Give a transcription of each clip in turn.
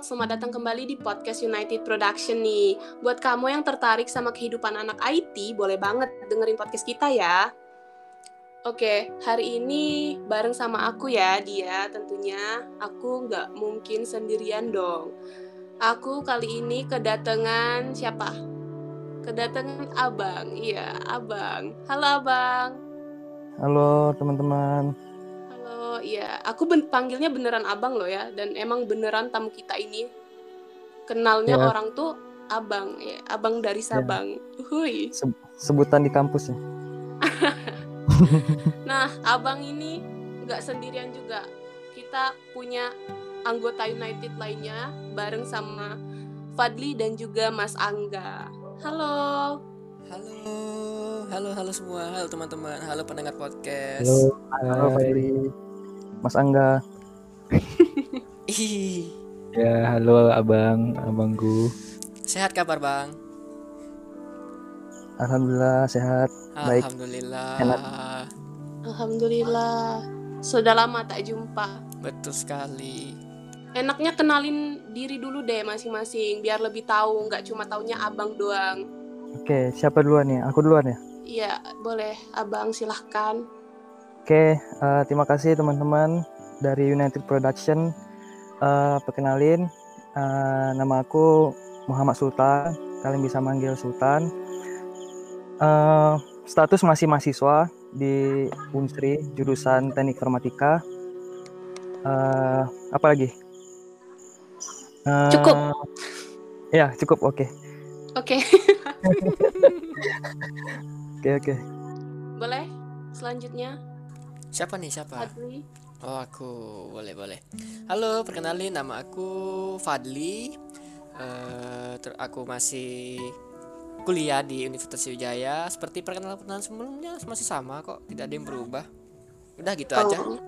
selamat datang kembali di podcast United Production nih. Buat kamu yang tertarik sama kehidupan anak IT, boleh banget dengerin podcast kita ya. Oke, hari ini bareng sama aku ya dia tentunya. Aku nggak mungkin sendirian dong. Aku kali ini kedatangan siapa? Kedatangan abang, iya abang. Halo abang. Halo teman-teman. Iya. Aku ben panggilnya beneran abang loh ya. Dan emang beneran tamu kita ini kenalnya Ya. orang tuh abang, ya. Abang dari Sabang. Hui. Se- sebutan di kampus ya. Nah, abang ini nggak sendirian juga. Kita punya anggota United lainnya bareng sama Fadli dan juga Mas Angga. Halo. Halo, halo, halo semua, halo teman-teman, halo pendengar podcast. Halo, halo Fadli. Mas Angga. Ya, halo abang, abangku. sehat kabar bang? Alhamdulillah sehat. Baik. Alhamdulillah. Enak. Alhamdulillah. Sudah lama tak jumpa. Betul sekali. Enaknya kenalin diri dulu deh masing-masing biar lebih tahu, nggak cuma taunya abang doang. Oke, siapa duluan ya? Aku duluan ya. Iya, boleh abang silahkan. Oke, eh, terima kasih teman-teman dari United Production. Eh, perkenalin, eh, nama aku Muhammad Sultan. Kalian bisa manggil Sultan. Eh, status masih mahasiswa di Unsri jurusan Teknik Informatika. Eh, apa lagi? Eh, Cukup. Ya, cukup. Oke, Oke, oke, oke. boleh. Selanjutnya, Siapa nih siapa? Fadli. Oh aku, boleh boleh. Halo, perkenalin nama aku Fadli. Eh, ter- aku masih kuliah di Universitas Sriwijaya. Seperti perkenalan-perkenalan sebelumnya masih sama kok, tidak ada yang berubah. Udah gitu aja. Oh.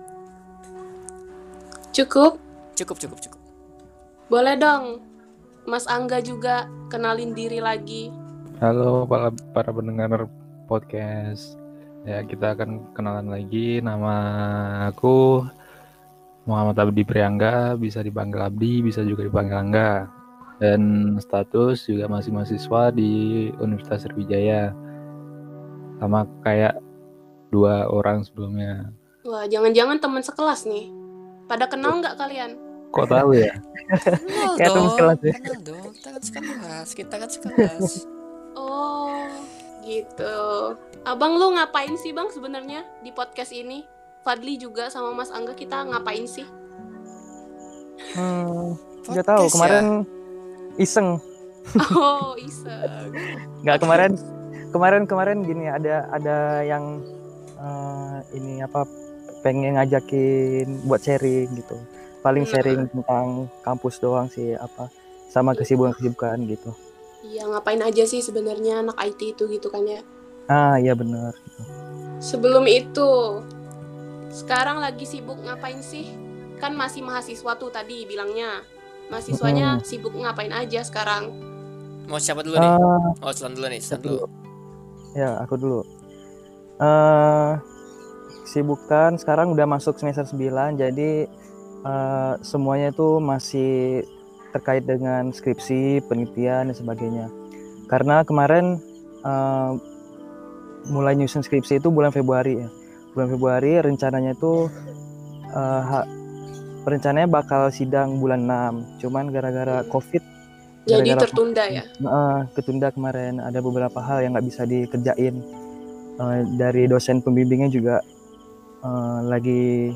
Cukup. Cukup cukup cukup. Boleh dong. Mas Angga juga kenalin diri lagi. Halo para, para pendengar podcast. Ya, kita akan kenalan lagi. Nama aku Muhammad Abdi Priangga, bisa dipanggil Abdi, bisa juga dipanggil Angga. Dan status juga masih mahasiswa di Universitas Sriwijaya. Sama kayak dua orang sebelumnya. Wah, jangan-jangan teman sekelas nih. Pada kenal nggak kalian? Kok tahu ya? Kenal Kayak teman dong, sekelas ya. kenal dong. Kita kan sekelas, kita kan sekelas. Oh, gitu. Abang lu ngapain sih bang sebenarnya di podcast ini? Fadli juga sama Mas Angga kita ngapain sih? Hmm, nggak tahu. Ya? Kemarin iseng. Oh, iseng. nggak kemarin kemarin kemarin gini ada ada yang eh, ini apa pengen ngajakin buat sharing gitu paling Hmm. sharing tentang kampus doang sih apa sama kesibukan kesibukan gitu Iya, ngapain aja sih sebenarnya anak IT itu gitu kan ya? Ah iya benar. Sebelum itu, sekarang lagi sibuk ngapain sih? Kan masih mahasiswa tuh tadi bilangnya. Mahasiswanya sibuk ngapain aja sekarang? Mau siapa dulu nih? Ah, Oh, Selan dulu nih, Selan aku dulu. dulu. ya aku dulu eh sibukan sekarang udah masuk semester 9 jadi eh, semuanya itu masih terkait dengan skripsi penelitian dan sebagainya karena kemarin eh, mulai nyusun skripsi itu bulan Februari ya. Bulan Februari rencananya itu ha- rencananya bakal sidang bulan 6 cuman gara-gara covid Jadi Gara-gara tertunda ya? Eh, ketunda kemarin. Ada beberapa hal yang nggak bisa dikerjain. Eh, dari dosen pembimbingnya juga eh, lagi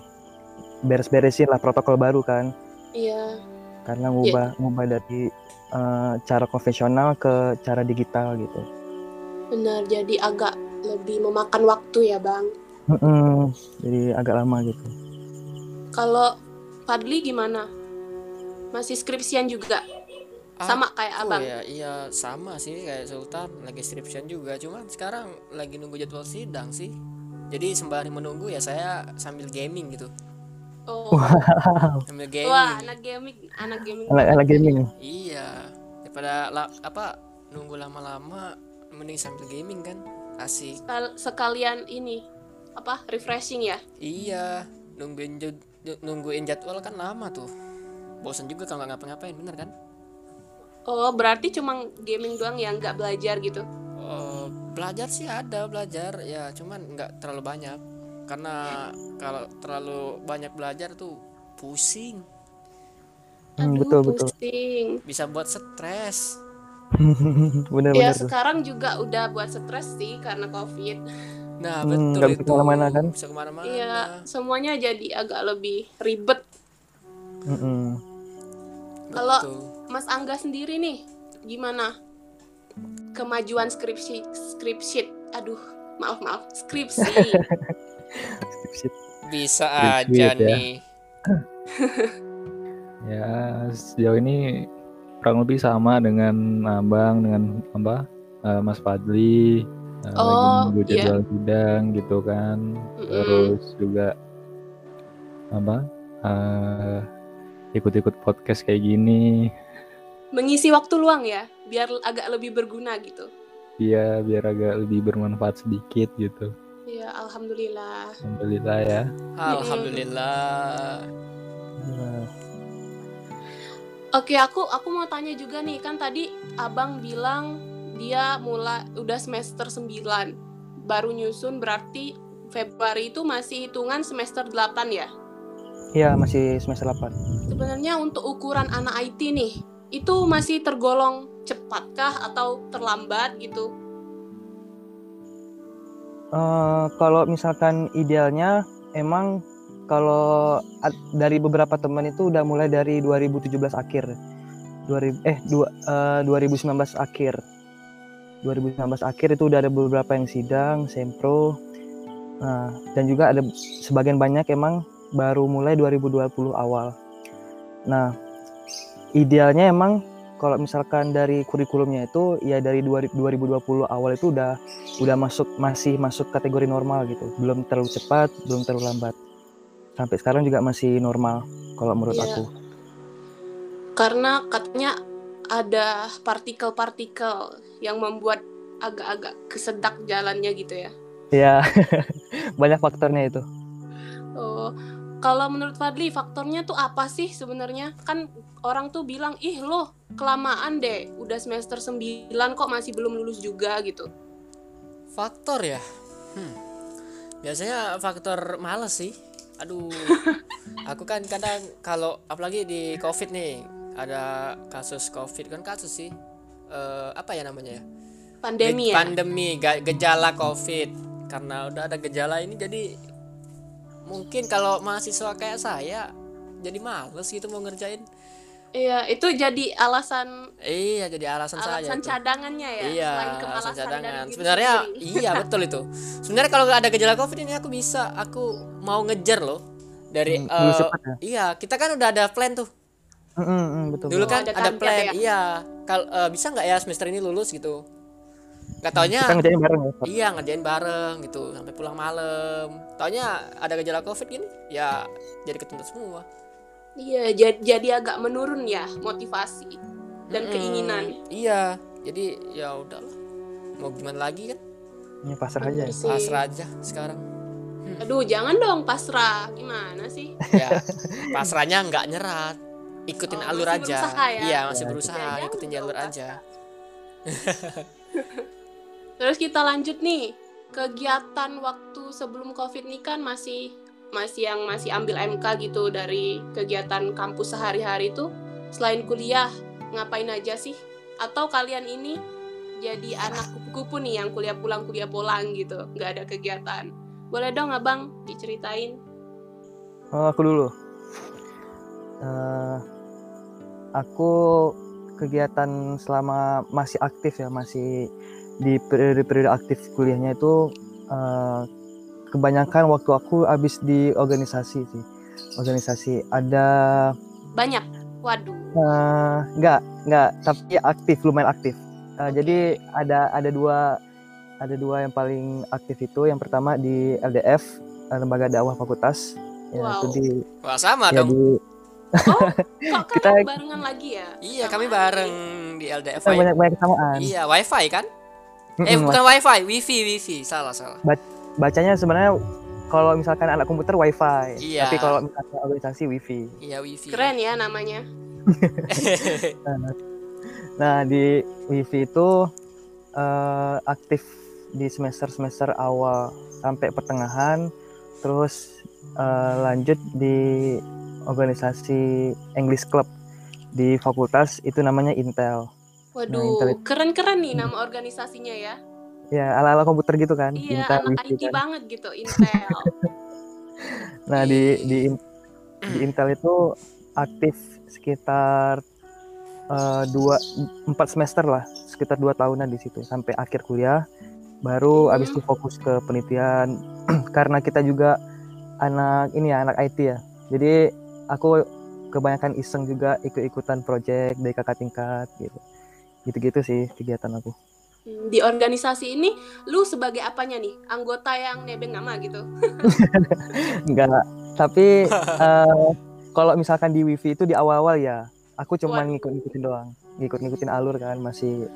beres-beresin lah protokol baru kan. Iya. karena ngubah ngubah dari eh, cara konvensional ke cara digital gitu. Benar, jadi agak lebih memakan waktu ya, Bang. Mm-mm, jadi agak lama gitu Kalau Fadli gimana? Masih skripsian juga? Sama kayak Aku abang? ya, iya sama sih kayak Sultan lagi skripsian juga. Cuman sekarang lagi nunggu jadwal sidang sih. Jadi sembari menunggu ya saya sambil gaming gitu. Oh, Sambil gaming. wah anak gaming, anak gaming. anak anak gaming Iya. Daripada la- apa nunggu lama-lama mending sambil gaming kan. Asik. Sekal- Sekalian ini apa refreshing ya? Iya, nungguin jad- nungguin jadwal kan lama tuh. bosan juga kalau nggak ngapa-ngapain bener kan Oh, berarti cuma gaming doang ya, nggak belajar gitu. Eh, belajar sih ada belajar ya cuman nggak terlalu banyak karena kalau terlalu banyak belajar tuh pusing Hmm, Aduh, betul betul. pusing. bisa buat stres bener Ya bener tuh. sekarang juga udah buat stres sih karena covid. nah Hmm, betul bisa itu ke mana-mana kan? bisa ke mana-mana Iya, semuanya jadi agak lebih ribet. Kalau. Mas Angga sendiri nih, gimana kemajuan skripsi skripsi? Aduh, maaf maaf, skripsi. Skripsi. bisa Sweet, aja ya. nih Ya sejauh ini kurang lebih sama dengan abang dengan apa eh, Mas Fadli lagi Oh, nunggu iya. jadwal sidang gitu kan. Mm-mm. Terus juga apa eh, ikut-ikut podcast kayak gini. Mengisi waktu luang ya, biar agak lebih berguna gitu. Iya biar agak lebih bermanfaat sedikit gitu. Ya, alhamdulillah. Alhamdulillah ya. alhamdulillah Oke, aku aku mau tanya juga nih, kan tadi Abang bilang dia mulai udah semester 9. Baru nyusun berarti Februari itu masih hitungan semester 8 ya? Iya masih semester 8 Sebenarnya untuk ukuran anak IT nih, itu masih tergolong cepatkah atau terlambat gitu? Eh, kalau misalkan idealnya emang kalau dari beberapa teman itu udah mulai dari 2017 akhir. 2000 eh dua, eh, 2019 akhir. 2019 akhir itu udah ada beberapa yang sidang sempro Nah, dan juga ada sebagian banyak emang baru mulai 2020 awal. Nah idealnya emang kalau misalkan dari kurikulumnya itu ya dari 2000 2020 awal itu udah udah masuk masih masuk kategori normal gitu. Belum terlalu cepat belum terlalu lambat sampai sekarang juga masih normal kalau menurut Iya. aku Karena katanya ada partikel-partikel yang membuat agak-agak kesedak jalannya gitu ya. ya banyak faktornya itu Oh, kalau menurut Fadli faktornya tuh apa sih sebenarnya? Kan orang tuh bilang, "Ih, loh, kelamaan deh. Udah semester 9 kok masih belum lulus juga gitu." faktor ya hmm. biasanya faktor males sih aduh. Aku kan kadang kalau apalagi di covid nih ada kasus covid kan kasus sih Eh, apa ya namanya ya? Pandemi Ge- ya. pandemi gejala covid. Karena udah ada gejala ini jadi mungkin kalau mahasiswa kayak saya jadi males gitu mau ngerjain Iya, itu jadi alasan iya jadi alasan, saya alasan cadangannya ya. Iya, selain alasan cadangan. Sebenarnya sendiri. iya betul itu. Sebenarnya kalau nggak ada gejala covid ini aku bisa, aku mau ngejar loh dari Hmm, eh, cepat ya? iya kita kan udah ada plan tuh Mm, mm, betul dulu Oh, kan ada ada, plan ya? iya kal eh, bisa nggak ya semester ini lulus gitu nggak taunya kita ngerjain bareng ya iya ngerjain bareng gitu sampai pulang malam taunya ada gejala covid gini ya jadi ketunda semua Iya, jadi, jadi agak menurun ya motivasi dan Mm-mm. keinginan. iya jadi ya udahlah mau gimana lagi kan ya pasrah aja ya. Pasrah aja sekarang Aduh, jangan dong pasrah. Gimana sih? ya pasrahnya nggak nyerat ikutin Oh, alur aja berusaha ya? iya masih Ya, berusaha Ya, jangan ikutin jalur pasrah. aja Terus kita lanjut nih. Kegiatan waktu sebelum Covid nih kan masih masih yang masih ambil MK gitu dari kegiatan kampus sehari-hari itu selain kuliah ngapain aja sih? Atau kalian ini jadi anak kupu-kupu nih yang kuliah pulang kuliah pulang gitu, nggak ada kegiatan. Boleh dong abang diceritain? Oh, aku dulu. Eh, aku kegiatan selama masih aktif ya, masih di periode-periode aktif kuliahnya itu eh, kebanyakan waktu aku habis di organisasi sih. Organisasi ada Banyak. Waduh. eh, enggak, enggak, tapi aktif, lumayan aktif. Eh, Jadi ada ada dua ada dua yang paling aktif itu. Yang pertama di LDF, eh, Lembaga Dakwah Fakultas. Ya, Wow. itu di wah sama ya dong di Oh, kok Kita- barengan lagi ya? iya Sama kami bareng di LDF kita banyak banyak kesamaan. iya wifi kan eh bukan wifi wifi wifi salah salah bacanya sebenarnya kalau misalkan anak komputer wifi Iya. tapi kalau misalkan organisasi wifi Iya wifi. Keren ya namanya. nah di wifi itu eh, aktif di semester semester awal sampai pertengahan terus eh, lanjut di organisasi English Club di fakultas itu namanya Intel Waduh, internet. keren-keren nih nama organisasinya ya. Ya ala ala komputer gitu kan Iya, Intel anak IT kan. banget gitu, Intel. Nah di di di Intel itu aktif sekitar eh, dua empat semester lah, sekitar dua tahunan di situ sampai akhir kuliah. Baru Hmm. abis itu fokus ke penelitian karena kita juga anak ini ya anak IT ya. Jadi aku kebanyakan iseng juga ikut-ikutan project dari kakak tingkat gitu. Gitu-gitu sih kegiatan aku. Hmm, Di organisasi ini, lu sebagai apanya nih? Anggota yang nebeng nama gitu? Enggak, tapi eh, kalau misalkan di wifi itu di awal-awal ya, aku cuma ngikut-ngikutin doang, ngikut-ngikutin alur kan, masih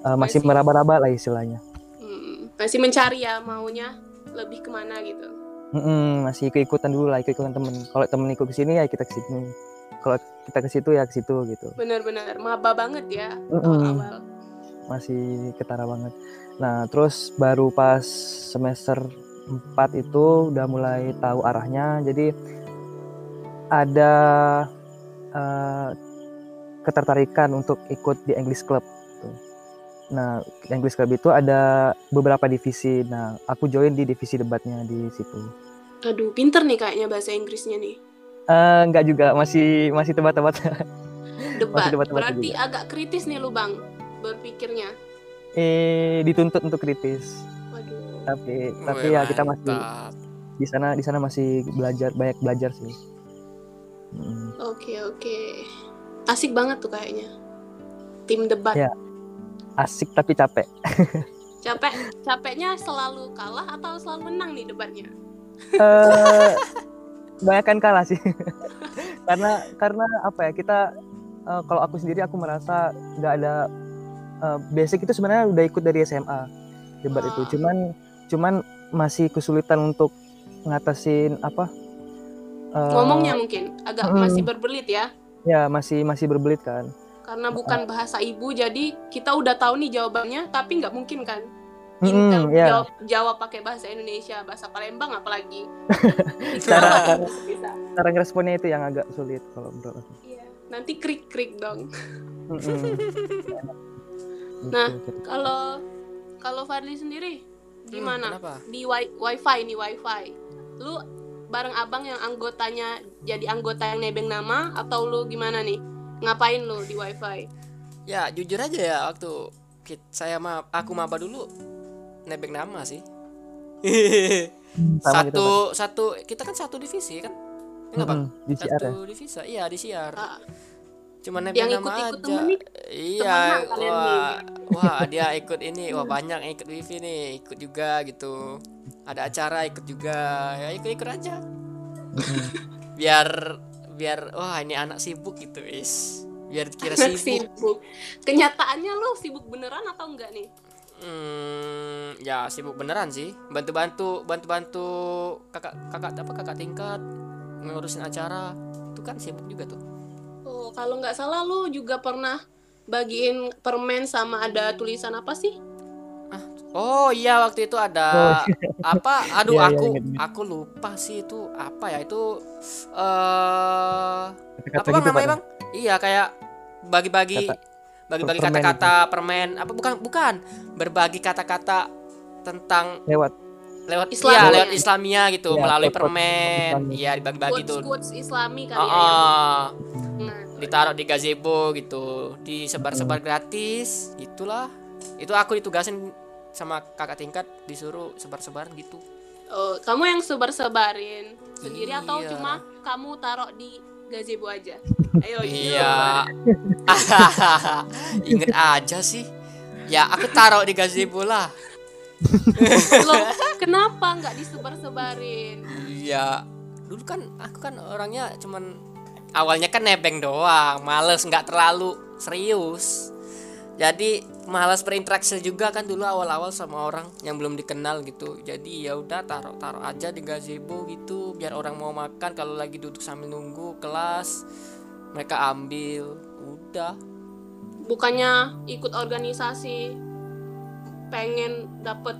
eh, masih Masih- meraba-raba lah istilahnya. Hmm, masih mencari ya maunya lebih ke mana gitu. Mm-mm, masih ikut-ikutan dulu lah, ikut-ikutan temen. Kalau temen ikut ke sini ya kita ke sini. Kalau kita ke situ ya ke situ gitu. Bener-bener maba banget ya Mm-mm. awal-awal. Masih ketara banget. Nah, terus baru pas semester 4 itu udah mulai tahu arahnya. Jadi ada eh, ketertarikan untuk ikut di English Club. Nah, English Club itu ada beberapa divisi. Nah, aku join di divisi debatnya di situ. Aduh, pinter nih kayaknya bahasa Inggrisnya nih. Eh, enggak juga, masih masih tebak-tebak. Debat. debat-debat Berarti juga. agak kritis nih lu, Bang, berpikirnya. eh, dituntut untuk kritis. Waduh. Tapi tapi Wih, ya kita masih di sana di sana masih belajar banyak belajar sih. Oke, oke. Asik banget tuh kayaknya. Tim debat. Ya. Asik tapi capek. Capek, capeknya selalu kalah atau selalu menang nih debatnya? eh banyakan kalah sih karena karena apa ya kita eh, kalau aku sendiri aku merasa nggak ada eh, basic itu sebenarnya udah ikut dari SMA debat itu Ah. cuman cuman masih kesulitan untuk ngatasin apa eh, Ngomongnya mungkin agak mm. masih berbelit ya. ya masih masih berbelit kan Karena bukan bahasa ibu, jadi kita udah tahu nih jawabannya, tapi nggak mungkin kan? Intel ya. jawab, jawab pakai bahasa Indonesia, bahasa Palembang apalagi. Cara- bisa. cara ngeresponnya itu yang agak sulit kalau menurut aku Iya. Nanti krik-krik dong. Mm-mm. Nah. Kalau kalau Fadli sendiri Hmm, gimana? kenapa? Di wi- wifi nih wifi. Lu bareng abang yang anggotanya jadi anggota yang nebeng nama atau lu gimana nih? Ngapain lu di wifi? Ya jujur aja ya waktu kit- saya ma aku maba dulu nebeng nama sih. Sama gitu, satu satu kita kan satu divisi kan? Enggak bang? Mm-mm, di CR ya Satu divisi, iya di siar. Ah, Cuma nebeng yang nama ikut-ikut aja. temen nih, Iya, kalian wah, wah dia ikut ini, wah banyak yang ikut wifi nih, ikut juga gitu. Ada acara ikut juga, ya ikut-ikut aja. Biar biar wah ini anak sibuk gitu is. Biar kira anak sibuk. sibuk. Kenyataannya lu sibuk beneran atau enggak nih? Hmm, ya sibuk beneran sih. Bantu-bantu, bantu-bantu kakak kakak apa kakak tingkat ngurusin acara. Itu kan sibuk juga tuh. Oh, kalau nggak salah lu juga pernah bagiin permen sama ada tulisan apa sih? Oh iya waktu itu ada Oh. apa? Aduh Iya, iya, aku aku lupa sih itu apa ya itu eh Kata-kata apa bang gitu, namanya Pak. bang? Iya kayak bagi-bagi Kata- bagi-bagi kata-kata permen apa bukan bukan berbagi kata-kata tentang lewat lewat Islamia. iya lewat Islamia gitu Iya, melalui permen iya dibagi-bagi tuh Quotes quotes Islami kali Oh, ya. yang- oh. Nah, ditaruh di gazebo gitu disebar-sebar gratis gitulah itu aku ditugasin sama kakak tingkat disuruh sebar-sebar gitu. Oh, kamu yang sebar-sebarin sendiri atau Iya. cuma kamu taruh di gazebo aja? Ayo, iya. Inget aja sih. Ya aku taruh di gazebo lah. Loh, kenapa nggak disebar-sebarin? iya. Dulu kan aku kan orangnya cuman awalnya kan nebeng doang males nggak terlalu serius. Jadi malas berinteraksi juga kan dulu awal-awal sama orang yang belum dikenal gitu. Jadi ya udah taruh taruh aja di gazebo gitu biar orang mau makan. Kalau lagi duduk sambil nunggu kelas mereka ambil. Udah. Bukannya ikut organisasi pengen dapet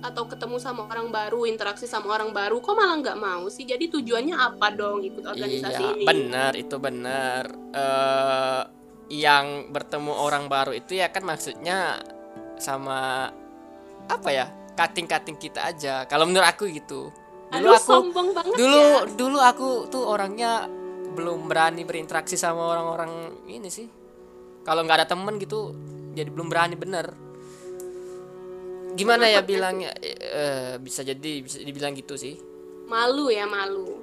atau ketemu sama orang baru interaksi sama orang baru kok malah nggak mau sih? Jadi tujuannya apa dong ikut organisasi iya ini? benar itu benar. Eh yang bertemu orang baru itu ya kan maksudnya sama apa ya cutting-cutting kita aja. Kalau menurut aku gitu. Dulu aduh aku sombong banget dulu ya. dulu aku tuh orangnya belum berani berinteraksi sama orang-orang ini sih. Kalau nggak ada temen gitu jadi belum berani bener gimana ya bilangnya? Eh, bisa jadi bisa dibilang gitu sih. Malu ya malu.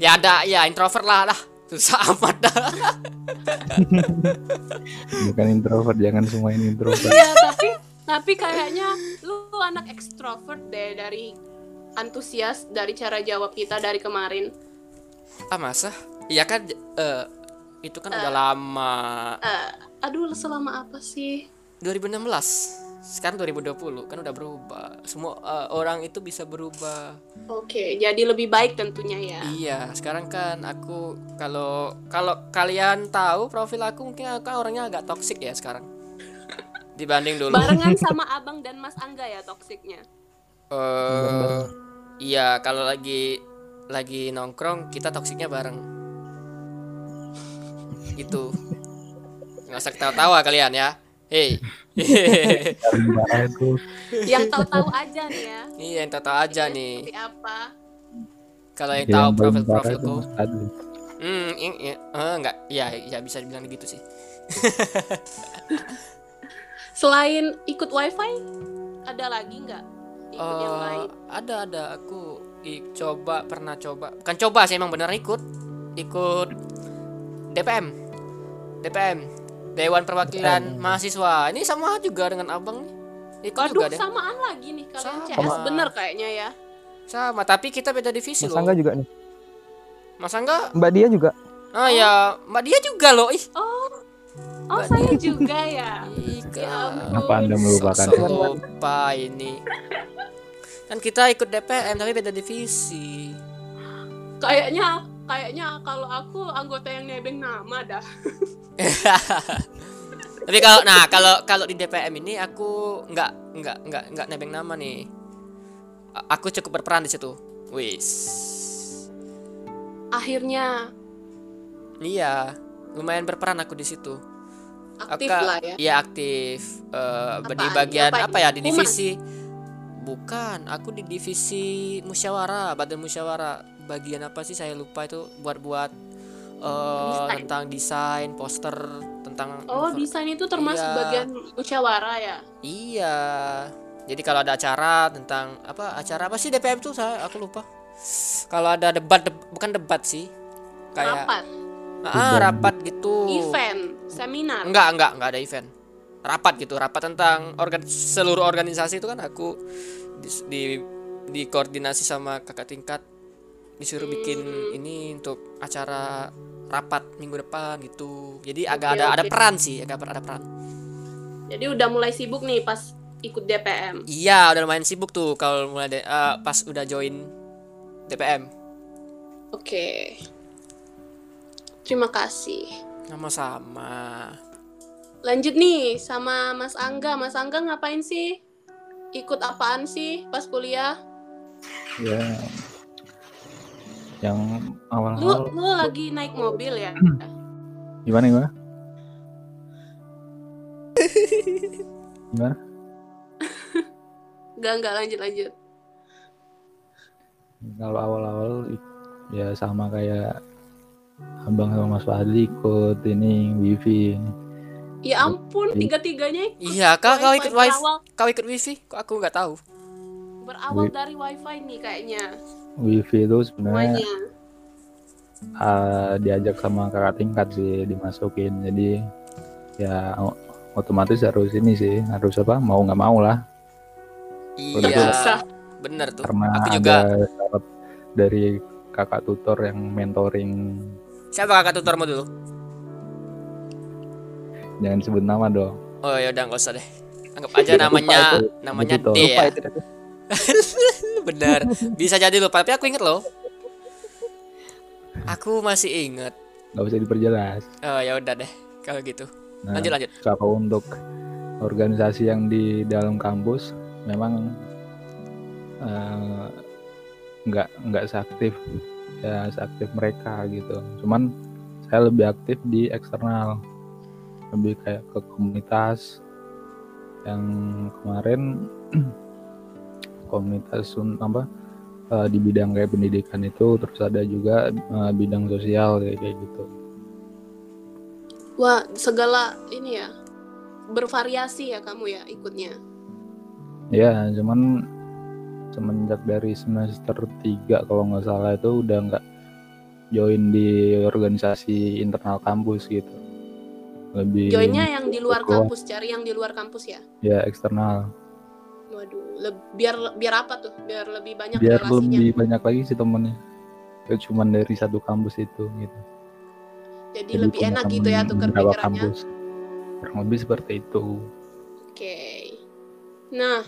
Ya ada ya introvert lah lah susah amat dah. Bukan introvert jangan semua ini introvert. Iya, tapi tapi kayaknya lu anak ekstrovert deh dari antusias dari cara jawab kita dari kemarin. ah masa? Iya kan eh, itu kan udah lama. Eh, aduh selama apa sih? 2016 sekarang 2020 kan udah berubah semua eh, orang itu bisa berubah Oke, jadi lebih baik tentunya ya. Iya, sekarang kan aku kalau kalau kalian tahu profil aku mungkin aku kan orangnya agak toksik ya sekarang. Dibanding dulu. Barengan sama Abang dan Mas Angga ya toksiknya. Eh, iya, kalau lagi lagi nongkrong kita toksiknya bareng. Gitu. Nggak usah ketawa-tawa kalian ya. Hei. Yang tahu-tahu aja nih ya. Iya, yang tahu aja nih. Seperti apa? Kalau yang Yang tahu profil-profilku. Hmm, ini ya, eh, enggak, ya, ya bisa dibilang gitu sih. Selain ikut wifi, ada lagi nggak ikut yang Eh, lain? ada ada aku i- coba pernah coba bukan coba sih emang bener ikut ikut DPM DPM Dewan Perwakilan Mahasiswa. Ini sama juga dengan abang nih. Ikut Waduh, juga deh. samaan lagi nih kalian Sama. CS bener kayaknya ya. sama tapi kita beda divisi Mas loh. Angga juga nih. Mas Angga? Mbak dia juga. ah ya mbak dia juga loh. Ih. Oh, oh Mbak saya juga ya. Ika. Ya ampun. Kenapa Anda melupakan? Sok-sok lupa ini. Kan kita ikut DPM tapi beda divisi. Kayaknya kayaknya kalau aku anggota yang nebeng nama dah. Tapi kalau nah kalau kalau di DPM ini aku nggak nggak nggak nggak nebeng nama nih. A- Aku cukup berperan di situ. Wis. Akhirnya Iya, lumayan berperan aku di situ. aktif Aku- lah ya. Iya aktif. Eh, di bagian Ngapain? apa ya di divisi? Bukan, aku di divisi musyawarah, badan musyawarah. Bagian apa sih saya lupa itu buat-buat eh, Desain. tentang desain, poster tentang Oh, desain itu termasuk Iya. bagian musyawarah ya. Iya. Jadi kalau ada acara tentang apa acara apa sih DPM tuh saya aku lupa. Kalau ada debat deb- bukan debat sih. Kayak Rapat, ah rapat gitu. event, seminar. Enggak, enggak, enggak ada event. Rapat gitu, rapat tentang organ seluruh organisasi itu kan aku di, di dikoordinasi sama kakak tingkat disuruh bikin Hmm. ini untuk acara rapat minggu depan gitu. Jadi agak ada ada oke. peran sih, agak ada peran. Jadi udah mulai sibuk nih pas ikut DPM. Iya, udah lumayan sibuk tuh kalau mulai de- eh, pas udah join DPM. Oke. Terima kasih. Sama-sama. Lanjut nih sama Mas Angga. Mas Angga ngapain sih? Ikut apaan sih pas kuliah? ya yang Lu awal-awal. lu lagi naik mobil ya? gimana gimana? Gimana? Enggak, enggak lanjut lanjut. kalau awal-awal ya sama kayak abang sama Mas Fadli ikut ini wifi. Ya ampun, tiga-tiganya ikut. Iya, kau kau ikut wifi, kau ikut wifi, kok aku nggak tahu. berawal dari wifi nih kayaknya wifi itu sebenarnya uh, diajak sama kakak tingkat sih dimasukin jadi ya otomatis harus ini sih harus apa mau nggak mau lah Udah Iya, bener tuh. karena Aku ada juga. syarat dari kakak tutor yang mentoring Siapa kakak tutormu dulu? jangan sebut nama dong Oh ya udah nggak usah deh. Anggap aja namanya namanya. D ya. Bener. Bisa jadi lupa, tapi aku inget loh. Aku masih inget. nggak usah diperjelas Oh ya udah deh kalau gitu. nah, Lanjut lanjut. kalau untuk organisasi yang di dalam kampus memang eh, nggak nggak seaktif ya seaktif mereka gitu cuman saya lebih aktif di eksternal lebih kayak ke komunitas yang kemarin komunitas un- apa eh, di bidang kayak pendidikan itu terus ada juga eh, bidang sosial kayak kayak gitu Wah, segala ini ya bervariasi ya kamu ya ikutnya. Ya, cuman semenjak dari semester 3 kalau nggak salah itu udah nggak join di organisasi internal kampus gitu. Lebih Joinnya yang di luar keluar. kampus, cari yang di luar kampus ya. ya eksternal. Waduh, le- biar biar apa tuh? Biar lebih banyak Biar relasinya. lebih banyak lagi sih temennya. Itu cuman dari satu kampus itu gitu. Jadi, lebih punya enak gitu ya tukar pikirannya. kampus. Kurang lebih seperti itu. Oke. Nah,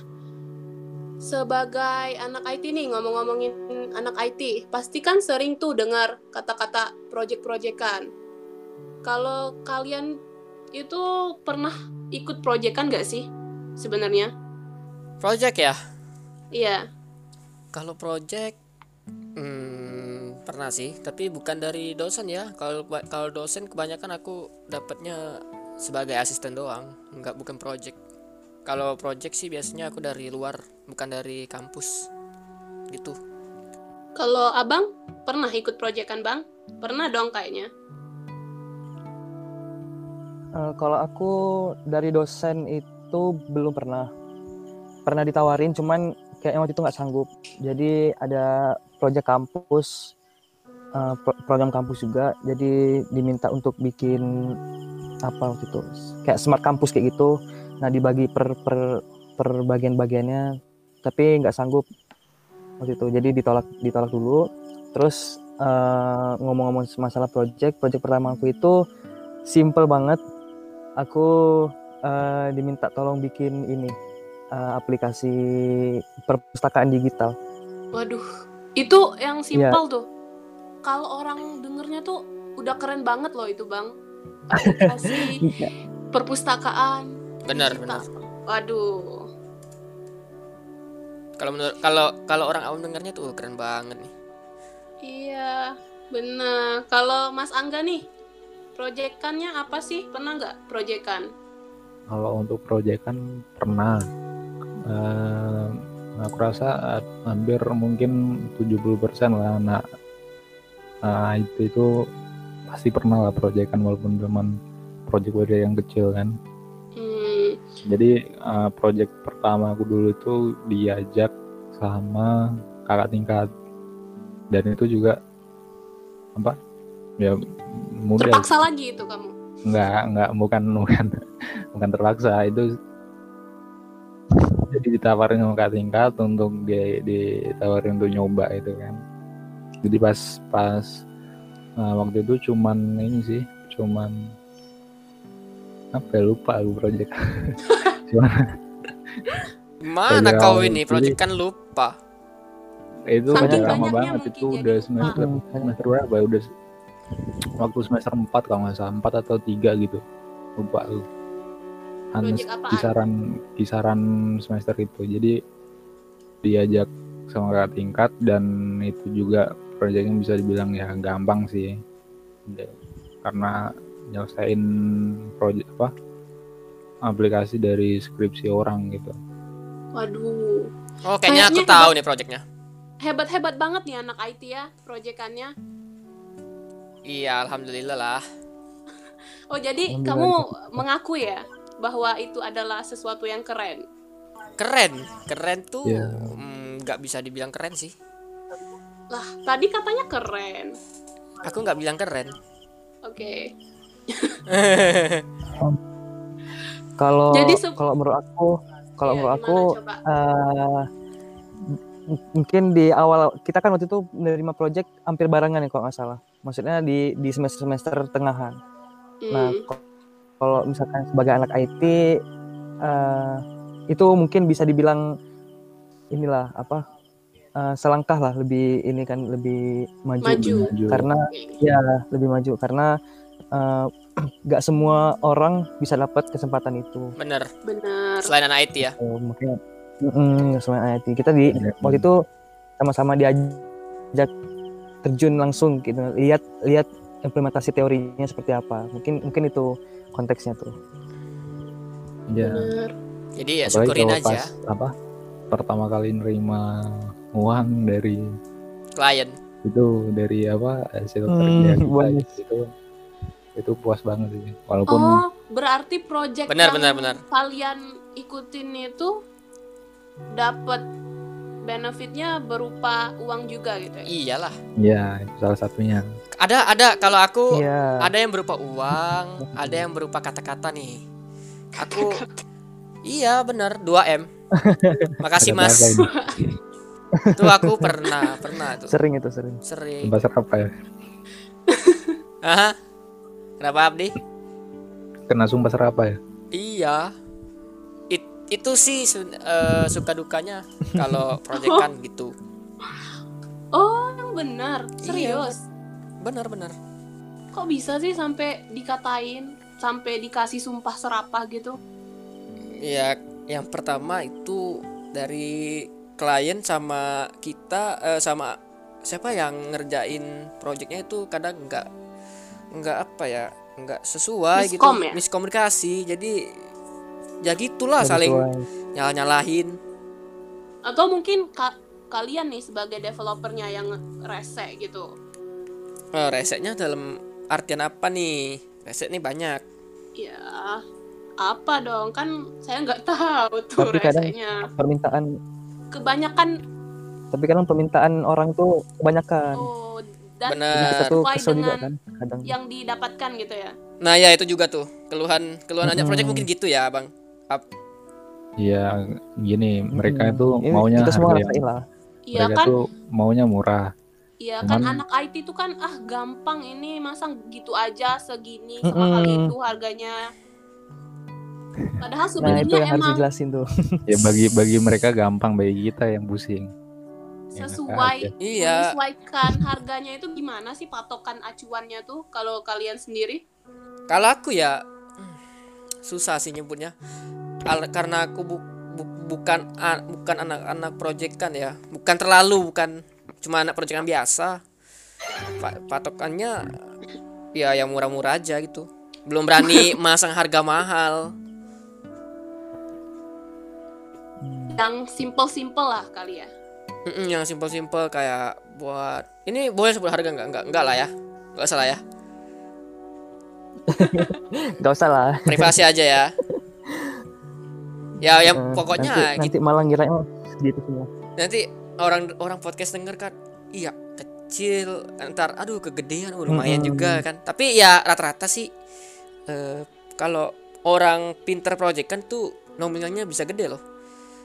sebagai anak IT nih ngomong-ngomongin anak IT, pasti kan sering tuh dengar kata-kata project-projectan. Kalau kalian itu pernah ikut proyekan gak sih sebenarnya? Project ya. Iya. Kalau project hmm, pernah sih, tapi bukan dari dosen ya. Kalau kalau dosen kebanyakan aku dapatnya sebagai asisten doang, nggak bukan project. Kalau project sih biasanya aku dari luar, bukan dari kampus. Gitu. Kalau abang pernah ikut proyekan bang? Pernah dong kayaknya. Eh, kalau aku dari dosen itu belum pernah. Pernah ditawarin, cuman kayaknya waktu itu nggak sanggup. Jadi ada proyek kampus, pro- program kampus juga. Jadi diminta untuk bikin apa waktu itu, kayak smart kampus kayak gitu. Nah dibagi per per per bagian-bagiannya, tapi nggak sanggup waktu itu. Jadi ditolak ditolak dulu. Terus eh, ngomong-ngomong masalah project, project pertama aku itu simple banget aku eh, diminta tolong bikin ini eh, aplikasi perpustakaan digital. Waduh, itu yang Iya. simpel tuh. Kalau orang dengernya tuh udah keren banget loh itu bang. Aplikasi perpustakaan. Benar, digital. benar. Waduh. Kalau menurut kalau kalau orang awam dengarnya tuh "Oh, keren banget nih. Iya, benar. Kalau Mas Angga nih, proyekannya apa sih? Pernah nggak proyekan? Kalau untuk proyek kan pernah. Eh, aku rasa hampir mungkin 70% lah anak eh, IT itu pasti pernah lah proyekan walaupun cuman proyek-proyek yang kecil kan. Hmm, Jadi eh, proyek pertama aku dulu itu diajak sama kakak tingkat dan itu juga apa ya mudah terpaksa lagi itu kamu. nggak nggak bukan bukan bukan terpaksa itu jadi ditawarin sama kak tingkat untuk dia ditawarin untuk nyoba itu kan. Jadi pas pas nah, waktu itu cuman ini sih cuman apa ya, lupa aku project. Cuman Mana kau ini? Project kan lupa. itu udah lama banget mungkin itu jadi. udah semester semester berapa ya? Udah waktu semester 4 kalau nggak salah 4 atau 3 gitu. Lupa lu Hans Project apaan? kisaran kisaran semester itu jadi diajak sama kakak tingkat dan itu juga proyeknya bisa dibilang ya gampang sih Ya, karena nyelesain proyek apa aplikasi dari skripsi orang gitu Waduh, Oh, kayaknya aku Kayaknya tahu nih projectnya. hebat-hebat banget nih anak IT ya proyekannya. Iya, alhamdulillah lah. Oh jadi kamu mengaku ya bahwa itu adalah sesuatu yang keren. Keren, keren tuh Iya. mm, nggak bisa dibilang keren sih. Lah tadi katanya keren. Aku nggak bilang keren. Oke. Kalau kalau menurut aku kalau Iya, menurut aku coba? eh, mungkin di awal kita kan waktu itu menerima project hampir barengan ya kalau nggak salah. Maksudnya di di semester semester tengahan. Nah, Hmm, kalau misalkan sebagai anak IT eh, itu mungkin bisa dibilang inilah apa eh, selangkah lah lebih ini kan lebih maju, Maju. Karena ya lebih maju. Karena eh, nggak semua orang bisa dapat kesempatan itu. Bener. Bener. selain anak IT ya? Oh, makanya mm, selain IT kita di Iya. waktu itu sama-sama diajak terjun langsung gitu. Lihat lihat implementasi teorinya seperti apa. Mungkin mungkin itu konteksnya tuh. Ya Bener. jadi ya apalagi syukurin kalau aja. pas apa pertama kali nerima uang dari klien. itu dari apa hasil Hmm, kerja kita gitu, itu itu puas banget sih. Walaupun Oh, berarti project Benar, yang benar, benar. kalian ikutin itu dapat benefitnya berupa uang juga gitu ya? iyalah. Ya itu salah satunya ada ada. Kalau aku iya. ada yang berupa uang ada yang berupa kata-kata nih. Aku iya bener. 2 m. Makasih mas. tuh aku pernah pernah tuh. Sering itu sering. Sering. Bahasa apa ya? Aha. kenapa Abdi? Kena sumpah serapa ya? Iya. It- itu sih eh, suka dukanya kalau proyekan gitu. Oh, yang benar. Serius. bener bener Kok bisa sih sampai dikatain, sampai dikasih sumpah serapah gitu? ya yang pertama itu dari klien sama kita eh, sama siapa yang ngerjain proyeknya itu kadang nggak nggak apa ya nggak sesuai gitu Miskom ya? miskomunikasi jadi ya gitulah Nggak saling nyalah nyalahin Atau mungkin ka- kalian nih sebagai developernya yang rese gitu. Eh, resetnya dalam artian apa nih reset nih banyak Ya, apa dong? Kan saya nggak tahu tuh Tapi kadang- permintaan Kebanyakan tapi kadang permintaan orang tuh kebanyakan oh dan tuh sesuai kesel juga dengan kan kadang yang didapatkan gitu ya. nah ya itu juga tuh keluhan keluhan aja Mm-mm. project mungkin gitu ya bang Iya, gini mereka Mm-mm. itu maunya kita semua harga yang lah Iya mereka kan? tuh maunya murah. Iya kan anak IT tuh kan ah gampang ini masa gitu aja segini sama kali itu harganya. Padahal nah itu sebenarnya harus emang dijelasin tuh Ya bagi bagi mereka gampang, bagi kita yang pusing. Enak sesuai iya menyesuaikan harganya itu gimana sih patokan acuannya tuh kalau kalian sendiri? Kalau aku ya susah sih nyebutnya. Al- karena aku bu- bu- bukan a- bukan anak-anak project kan ya. Bukan terlalu bukan cuma anak proyekan biasa. Pa- patokannya ya yang murah-murah aja gitu. Belum berani masang harga mahal. Yang simple-simple lah kali ya. Mm-mm, yang simpel-simpel kayak buat ini boleh sebut harga nggak nggak nggak lah ya nggak salah ya nggak usah lah privasi aja ya ya yang Eh, pokoknya nanti, gitu nanti malah ngira gitu semua nanti orang orang podcast denger kan iya kecil ntar aduh kegedean oh, lumayan Mm-mm. juga kan. Tapi ya rata-rata sih eh, kalau orang pinter project kan tuh nominalnya bisa gede loh.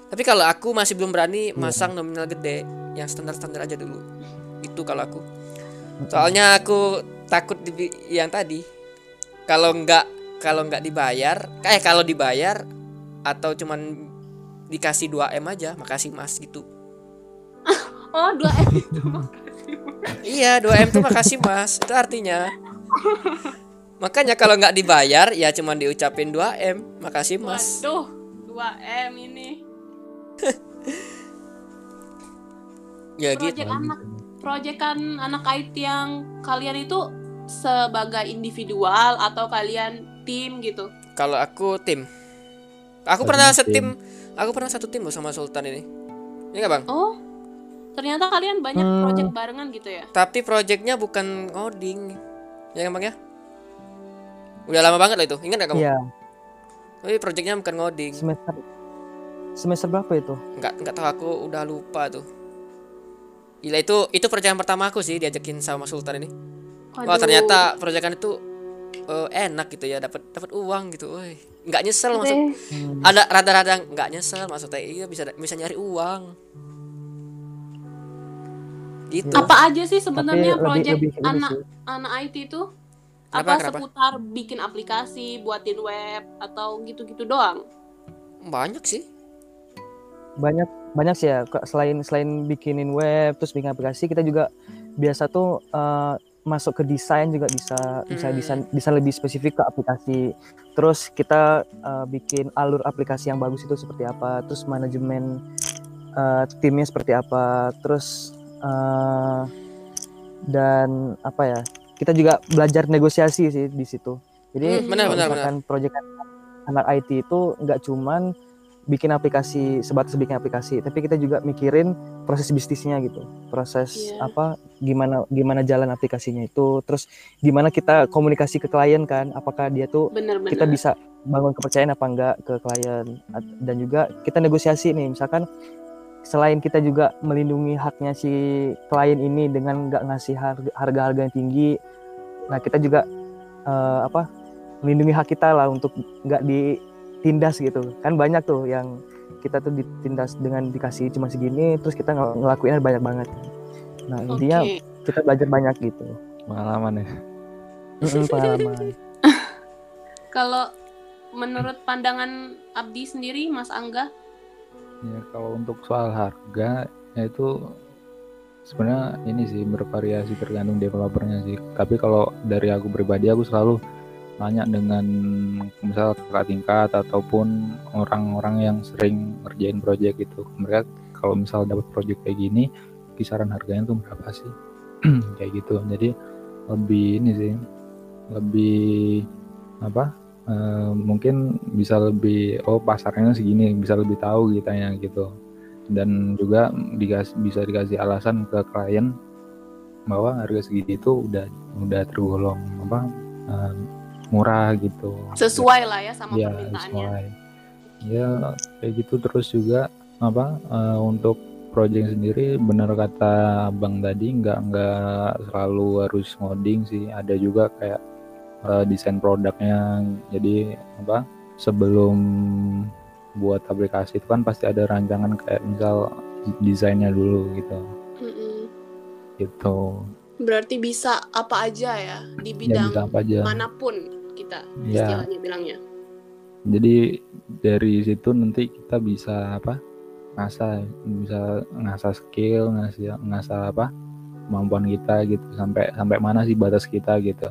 Tapi kalau aku masih belum berani masang nominal gede yang standar-standar aja dulu. Itu kalau aku. Soalnya aku takut di yang tadi kalau nggak kalau nggak dibayar eh kalau dibayar atau cuman dikasih 2 m aja makasih mas gitu Oh, 2 M itu makasih. Iya, 2M tuh makasih Mas. Itu artinya. Makanya kalau nggak dibayar ya cuman diucapin 2M, makasih Mas. Waduh, 2 M ini. Ya gitu. Project anak proyekan anak IT yang kalian itu sebagai individual atau kalian tim gitu. Kalau aku tim. Aku pernah tim. setim. Aku pernah satu tim loh sama Sultan ini. Iya nggak Bang? Oh, ternyata kalian banyak Hmm. project barengan gitu ya? Tapi projectnya bukan ngoding. Ya Bang ya? Udah lama banget loh itu. Ingat nggak kamu? iya Tapi projectnya bukan ngoding. semester semester berapa itu Nggak nggak tahu aku udah lupa tuh. Gila itu itu yang pertama aku sih diajakin sama Sultan ini. Wah Waduh. ternyata proyekan itu eh, enak gitu ya dapat dapat uang gitu, woi nggak nyesel maksud. Hmm. ada rada-rada nggak nyesel maksudnya iya bisa bisa nyari uang gitu Apa aja sih sebenarnya project lebih anak sih. anak IT itu? Apa kenapa? seputar bikin aplikasi, buatin web atau gitu-gitu doang? Banyak sih. banyak banyak sih ya selain selain bikinin web terus bikin aplikasi kita juga biasa tuh eh, masuk ke desain juga bisa bisa Hmm. desain desain lebih spesifik ke aplikasi terus kita eh, bikin alur aplikasi yang bagus itu seperti apa terus manajemen eh, timnya seperti apa terus eh, dan apa ya kita juga belajar negosiasi sih di situ jadi Hmm, benar, misalkan proyek anak IT itu nggak cuman bikin aplikasi sebatas bikin aplikasi tapi kita juga mikirin proses bisnisnya gitu proses Iya. apa gimana gimana jalan aplikasinya itu terus gimana kita komunikasi ke klien kan apakah dia tuh Bener-bener. kita bisa bangun kepercayaan apa enggak ke klien dan juga kita negosiasi nih misalkan selain kita juga melindungi haknya si klien ini dengan nggak ngasih harga harga-harga yang tinggi nah kita juga eh, apa melindungi hak kita lah untuk nggak ditindas gitu. Kan banyak tuh yang kita tuh ditindas dengan dikasih cuma segini terus kita ngel- ngelakuinnya banyak banget. Nah Oke. intinya kita belajar banyak gitu. Pengalaman ya. Pengalaman. Kalau menurut pandangan Abdi sendiri, Mas Angga, Ya kalau untuk soal harga ya itu sebenarnya ini sih bervariasi tergantung developernya sih. Tapi kalau dari aku pribadi aku selalu nanya dengan misal kakak tingkat ataupun orang-orang yang sering ngerjain project itu. Mereka kalau misal dapat project kayak gini kisaran harganya tuh berapa sih? kayak gitu. Jadi lebih ini sih lebih apa eh, mungkin bisa lebih oh pasarnya segini bisa lebih tahu kitanya gitu. Dan juga dikas, bisa dikasih alasan ke klien bahwa harga segini itu udah udah tergolong apa eh, murah gitu. Sesuai lah ya sama ya permintaannya. sesuai. Ya kayak gitu terus juga apa eh, untuk project sendiri benar kata bang tadi nggak nggak selalu harus ngoding sih. Ada juga kayak eh, desain produknya jadi apa sebelum buat aplikasi itu kan pasti ada rancangan kayak misal desainnya dulu gitu Mm-mm. gitu Berarti bisa apa aja ya di ya bidang bisa apa aja mana pun kita Ya. istilahnya bilangnya. jadi dari situ nanti kita bisa apa ngasah bisa ngasah skill ngasih ngasah apa kemampuan kita gitu sampai sampai mana sih batas kita gitu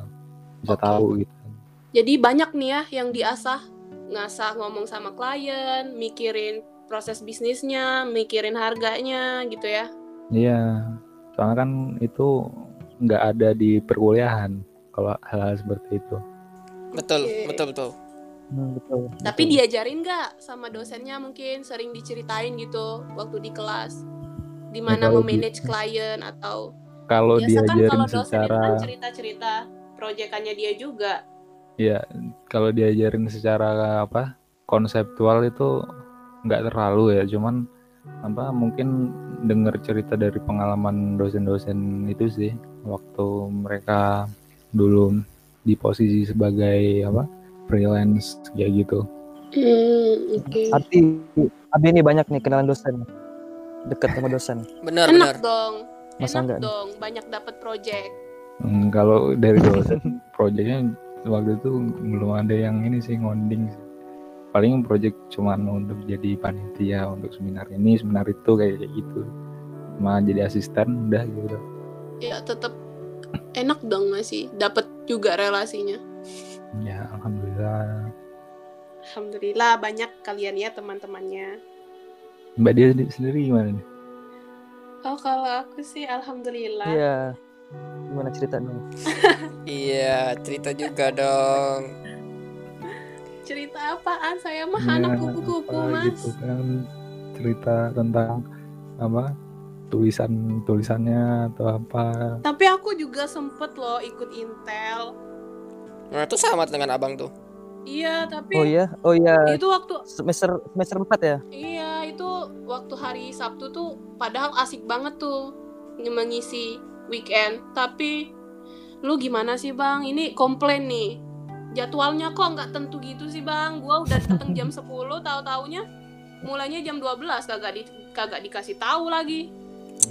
bisa tahu gitu Jadi banyak nih ya yang diasah ngasah ngomong sama klien, mikirin proses bisnisnya, mikirin harganya gitu ya. iya soalnya kan itu nggak ada di perkuliahan kalau hal-hal seperti itu Betul, Oke. betul, betul. Hmm, betul Tapi betul. diajarin nggak sama dosennya mungkin sering diceritain gitu waktu di kelas gimana kalau memanage klien atau kalau biasa kan diajarin kalau dosen itu secara kan cerita-cerita proyekannya dia juga. ya kalau diajarin secara apa konseptual itu nggak terlalu ya cuman apa mungkin dengar cerita dari pengalaman dosen-dosen itu sih waktu mereka dulu di posisi sebagai apa freelance kayak gitu Hmm, oke. Arti Abi ini banyak nih kenalan dosen deket sama dosen Benar, benar. Enak dong. Mas Enak Angga nih. dong, banyak dapat project. Hmm, kalau dari dosen proyeknya waktu itu belum ada yang ini sih ngonding sih. paling proyek cuman untuk jadi panitia untuk seminar ini seminar itu kayak kayak gitu cuma jadi asisten udah gitu Ya tetap enak dong masih dapat juga relasinya. ya alhamdulillah Alhamdulillah banyak kalian ya teman-temannya. mbak dia sendi- sendiri gimana nih Oh kalau aku sih alhamdulillah. iya gimana cerita dong Iya, cerita juga dong. Cerita apaan? Saya mah Ya, anak kupu-kupu mas. gitu kan cerita tentang apa tulisan tulisannya atau apa Tapi aku juga sempet loh ikut Intel. Nah, itu sama dengan abang tuh. Iya tapi oh iya oh iya itu waktu semester semester 4 ya iya itu waktu hari Sabtu tuh padahal asik banget tuh mengisi weekend. Tapi lu gimana sih bang? Ini komplain nih. Jadwalnya kok nggak tentu gitu sih bang? Gua udah datang jam 10 tahu taunya mulainya jam 12 kagak di kagak dikasih tahu lagi.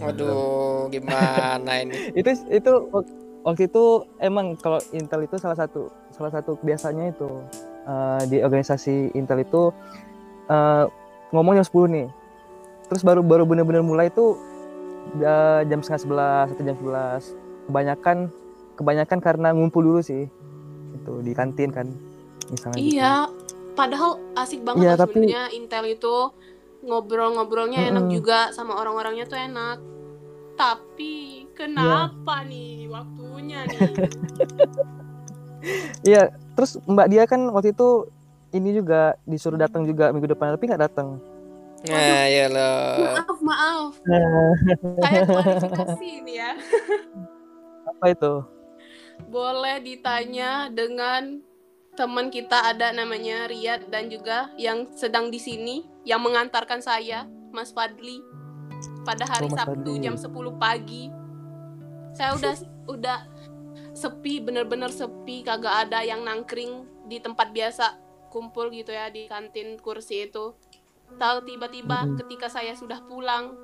Waduh, gimana ini? itu itu wak- waktu itu emang kalau Intel itu salah satu salah satu kebiasaannya itu eh, di organisasi Intel itu eh, ngomong jam 10 nih. Terus baru baru bener-bener mulai itu eh, jam setengah sebelas atau jam 11. Kebanyakan kebanyakan karena ngumpul dulu sih. Itu di kantin kan. Misalnya gitu. Iya, padahal asik banget loh tapi- sebenarnya Intel itu ngobrol-ngobrolnya enak Mm-mm. juga sama orang-orangnya tuh enak. Tapi kenapa nih waktunya nih? Iya, terus Mbak dia kan waktu itu ini juga disuruh datang juga minggu depan tapi nggak datang. Nah, ya loh. maaf, maaf. Nah, Kayak klarifikasi ini ya. apa itu? Boleh ditanya dengan teman kita ada namanya Riyad dan juga yang sedang di sini yang mengantarkan saya, Mas Fadli. Pada hari Oh, Mas Sabtu Fadli. jam 10 pagi. Saya udah udah sepi, bener-bener sepi, kagak ada yang nangkring di tempat biasa kumpul gitu ya di kantin kursi itu. Tahu tiba-tiba ketika saya sudah pulang,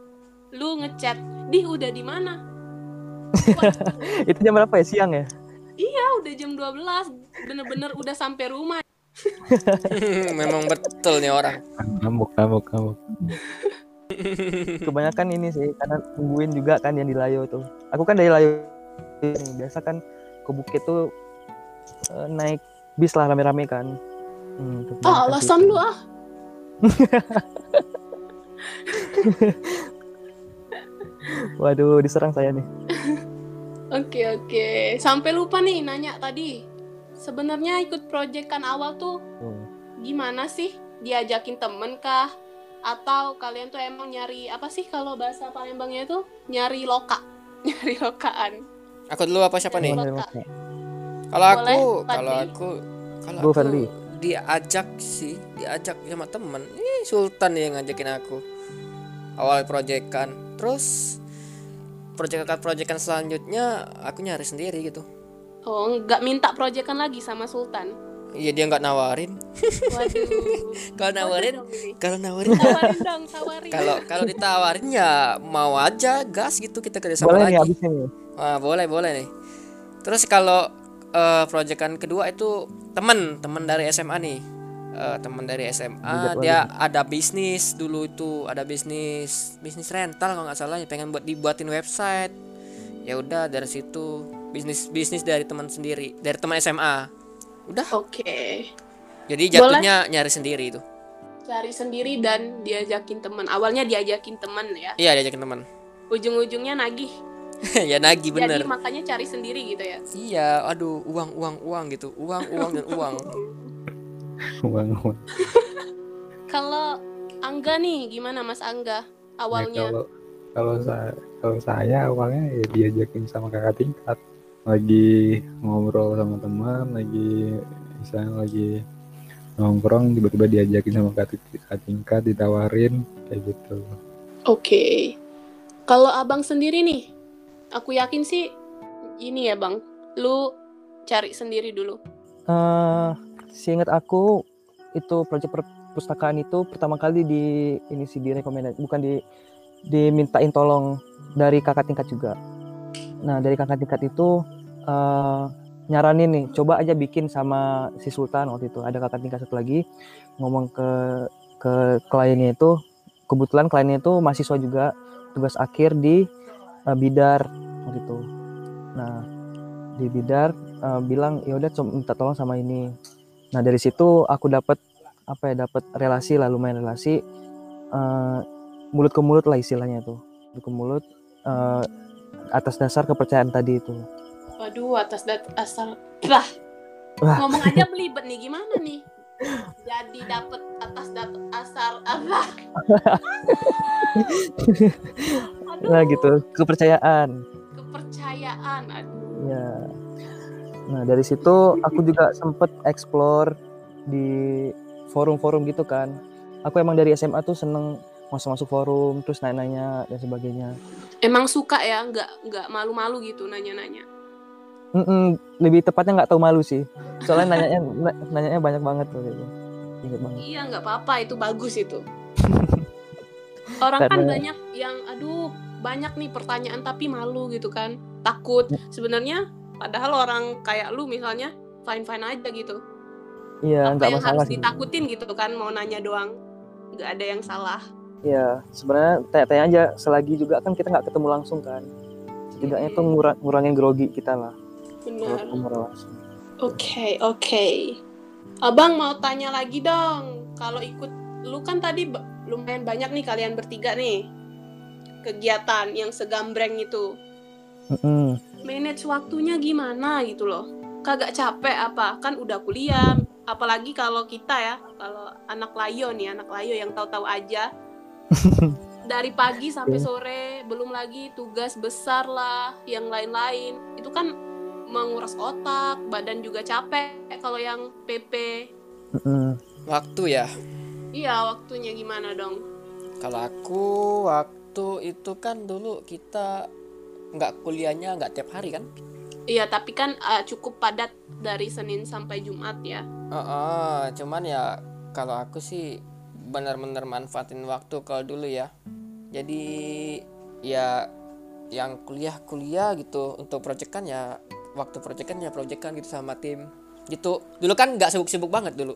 lu ngechat, "Di udah di mana?" Itu jam berapa ya? Siang ya? Iya, udah jam 12. Bener-bener udah sampai rumah. Memang betul nih orang. Ngamuk, ngamuk, ngamuk. Kebanyakan ini sih karena nungguin juga kan yang di Layo tuh. Aku kan dari Layo biasa kan ke Bukit tuh eh, naik bis lah rame-rame kan. Hmm, Ah, alasan lu ah. Waduh, diserang saya nih. Oke, oke. Sampai lupa nih nanya tadi. Sebenarnya ikut project kan awal tuh Tuh. gimana sih? Diajakin temen kah? Atau kalian tuh emang nyari apa sih kalau bahasa Palembangnya itu nyari loka, nyari lokaan. Aku dulu apa siapa nih? Loka. Kalau aku, kalau aku, kalau Bu, aku. Diajak sih, diajak sama temen. Ih, Sultan yang ngajakin aku. Awal proyekan, terus proyekan-proyekan selanjutnya aku nyari sendiri gitu. Oh, nggak minta proyekan lagi sama Sultan. Iya dia nggak nawarin. Waduh. Kalau nawarin, ini. kalau nawarin, Tawarin dong, tawarin. kalau kalau ditawarin ya mau aja gas gitu kita kerjasama Boleh lagi. nih abis ini. Wah, boleh, boleh nih. Terus kalau eh, proyekan kedua itu temen, temen dari SMA nih. Eh, temen dari SMA, dia ada bisnis dulu itu, ada bisnis, bisnis rental kalau nggak salah, ya pengen buat dibuatin website. Ya udah dari situ bisnis bisnis dari teman sendiri, dari teman SMA. Udah, Oke. jadi jatuhnya nyari sendiri itu. Cari sendiri dan diajakin teman. Awalnya diajakin teman ya. Iya, diajakin teman. Ujung-ujungnya nagih. ya nagih bener. Jadi makanya cari sendiri gitu ya. Iya, aduh, uang, uang, uang gitu, uang, uang dan uang. Uang, uang. Kalau Angga nih, gimana Mas Angga Ya, awalnya? kalau kalau saya kalau saya awalnya ya diajakin sama kakak tingkat lagi ngobrol sama teman lagi misalnya lagi nongkrong tiba-tiba diajakin sama kakak tingkat ditawarin kayak gitu Oke. Kalau Abang sendiri nih, aku yakin sih ini ya Bang, lu cari sendiri dulu. Eh, seingat aku itu proyek perpustakaan itu pertama kali di ini sih direkomendasi bukan di dimintain tolong dari kakak tingkat juga. Nah dari kakak tingkat itu eh, nyaranin nih coba aja bikin sama si Sultan waktu itu ada kakak tingkat satu lagi ngomong ke ke kliennya itu kebetulan kliennya itu mahasiswa juga tugas akhir di eh, Bidar waktu itu. Nah di Bidar eh, bilang ya udah minta tolong sama ini. Nah dari situ aku dapat apa ya dapat relasi lah lumayan relasi eh, mulut ke mulut lah istilahnya itu mulut ke mulut eh, atas dasar kepercayaan tadi itu. Waduh, atas lah. Wah. Ngomong aja belibet nih gimana nih? Jadi dapet atas dat asal apa? Aduh, Nah gitu kepercayaan. kepercayaan. Aduh. Ya. Nah dari situ aku juga sempet explore di forum-forum gitu kan. Aku emang dari SMA tuh seneng masuk-masuk forum terus nanya-nanya dan sebagainya. Emang suka ya, nggak nggak malu-malu gitu nanya-nanya. Mm-mm, lebih tepatnya nggak tahu malu sih. Soalnya nanyanya na- nanyanya banyak banget tuh gitu. Banget. Iya nggak apa-apa itu bagus itu. Orang kan Karena- banyak yang aduh banyak nih pertanyaan tapi malu gitu kan takut. Sebenarnya Padahal orang kayak lu misalnya fine fine aja gitu. Iya, Apa yang masalah harus sih. ditakutin gitu kan mau nanya doang. Nggak ada yang salah. Iya, sebenarnya tanya-tanya aja selagi juga kan kita nggak ketemu langsung kan. Setidaknya Hmm. tuh ngura- ngurangin grogi kita lah. Benar. Oke, oke. Abang mau tanya lagi dong. Kalau ikut lu kan tadi lumayan banyak nih kalian bertiga nih kegiatan yang segambreng itu. Mm-mm. Manage waktunya gimana gitu loh. Kagak capek apa? Kan udah kuliah. Apalagi kalau kita ya, kalau anak layo nih, anak layo yang tahu-tahu aja. Dari pagi sampai sore, belum lagi tugas besar lah, yang lain-lain. Itu kan menguras otak, badan juga capek kalau yang PP. Mm-mm. Waktu ya. Iya, waktunya gimana dong? Kalau aku waktu itu kan dulu kita nggak kuliahnya nggak tiap hari kan? Iya, tapi kan eh, cukup padat dari Senin sampai Jumat ya. Heeh, cuman ya kalau aku sih benar-benar manfaatin waktu kalau dulu ya. Jadi ya yang kuliah-kuliah gitu untuk proyekan ya waktu proyekan ya proyekan gitu sama tim gitu. Dulu kan nggak sibuk-sibuk banget dulu.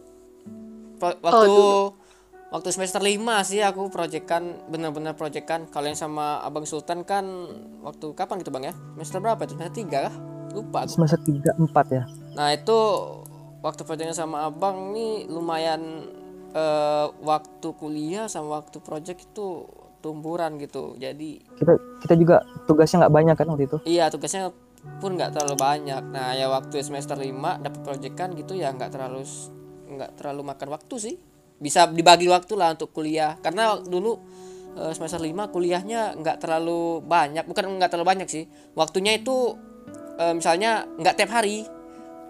Waktu dulu. Waktu semester 5 sih aku proyekan benar-benar proyekan. Kalau yang sama Abang Sultan kan waktu kapan gitu Bang ya? Semester berapa itu? Semester 3 kah? Lupa aku. Semester 3 4 ya. Nah itu waktu proyeknya sama abang nih lumayan eh, waktu kuliah sama waktu proyek itu tumburan gitu. Jadi Kita kita juga tugasnya nggak banyak kan waktu itu. iya tugasnya pun nggak terlalu banyak. Nah ya waktu semester 5 dapat proyekan gitu ya nggak terlalu nggak terlalu makan waktu sih. Bisa dibagi waktu lah untuk kuliah. Karena dulu eh, semester 5 kuliahnya nggak terlalu banyak. Bukan nggak terlalu banyak sih. Waktunya itu eh, misalnya nggak tiap hari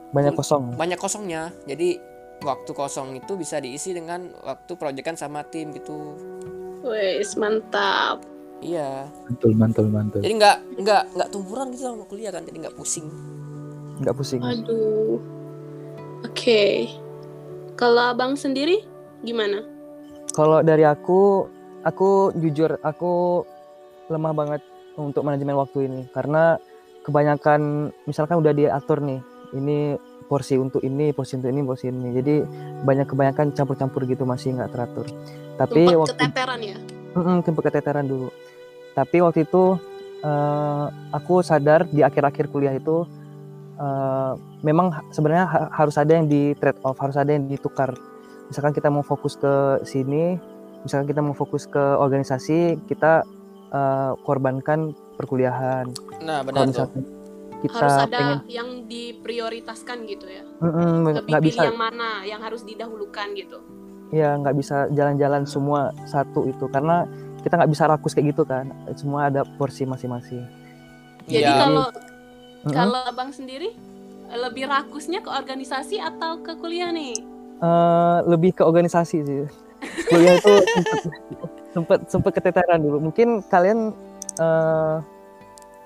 Banyak kosong. banyak kosongnya jadi waktu kosong itu bisa diisi dengan waktu proyekan sama tim gitu Wes, mantap. iya Mantul, mantul, mantul. jadi nggak nggak nggak tumburan gitu sama kuliah kan jadi nggak pusing Nggak pusing. Aduh. Oke. Kalau abang sendiri gimana? Kalau dari aku, aku jujur aku lemah banget untuk manajemen waktu ini karena kebanyakan misalkan udah diatur nih, ini porsi untuk ini, porsi untuk ini, porsi ini. Jadi banyak kebanyakan campur-campur gitu masih nggak teratur. Tapi Tempat waktu keteteran ya? Mm-mm, tempat keteteran dulu. Tapi waktu itu eh, aku sadar di akhir-akhir kuliah itu eh, memang sebenarnya ha- harus ada yang di trade off, harus ada yang ditukar. Misalkan kita mau fokus ke sini, misalkan kita mau fokus ke organisasi, kita eh, korbankan perkuliahan. nah benar tuh kita Harus ada pengen, yang diprioritaskan gitu ya. Mm-mm, Lebih nggak pilih bisa, yang mana, yang harus didahulukan gitu. ya nggak bisa jalan-jalan semua satu itu karena kita nggak bisa rakus kayak gitu kan. Semua ada porsi masing-masing. Jadi Iya. kalau Mm-mm. kalau abang sendiri lebih rakusnya ke organisasi atau ke kuliah nih? Eh, lebih ke organisasi sih. Kuliah itu sempet, sempet sempet keteteran dulu. Mungkin kalian eh,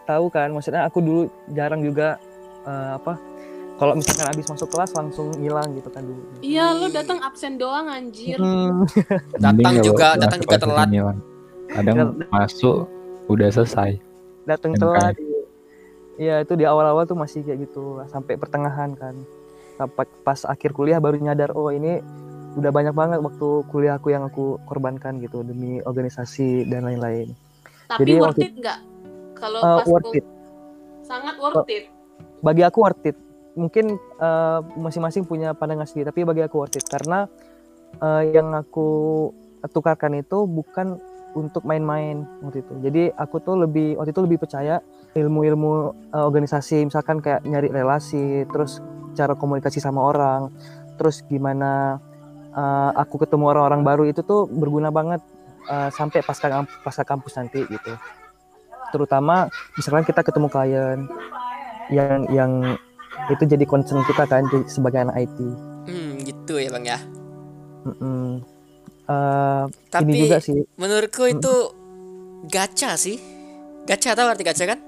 tahu kan, maksudnya aku dulu jarang juga eh, apa? Kalau misalkan habis masuk kelas langsung hilang gitu kan dulu. Iya, lo datang absen doang anjir. Hmm, Datang juga- datang masuk juga telat. Kadang masuk udah selesai. datang MKS. telat. Iya itu di awal-awal tuh masih kayak gitu sampai pertengahan kan. Sampai pas akhir kuliah baru nyadar oh ini udah banyak banget waktu kuliah aku yang aku korbankan gitu demi organisasi dan lain-lain. Tapi Jadi worth it nggak? Kalau Eh, pas worth it. sangat worth it. bagi aku worth it. Mungkin eh, masing-masing punya pandangan sendiri, tapi bagi aku worth it karena eh, yang aku tukarkan itu bukan untuk main-main waktu itu. Jadi aku tuh lebih waktu itu lebih percaya ilmu-ilmu eh, organisasi, misalkan kayak nyari relasi, terus cara komunikasi sama orang, terus gimana eh, aku ketemu orang-orang baru itu tuh berguna banget eh, sampai pasca pasca kampus nanti gitu. Terutama misalkan kita ketemu klien yang yang itu jadi concern kita kan sebagai anak IT. hmm gitu ya bang ya Mm-mm. Eh, tapi ini juga sih menurutku itu gacha sih gacha tahu arti gacha kan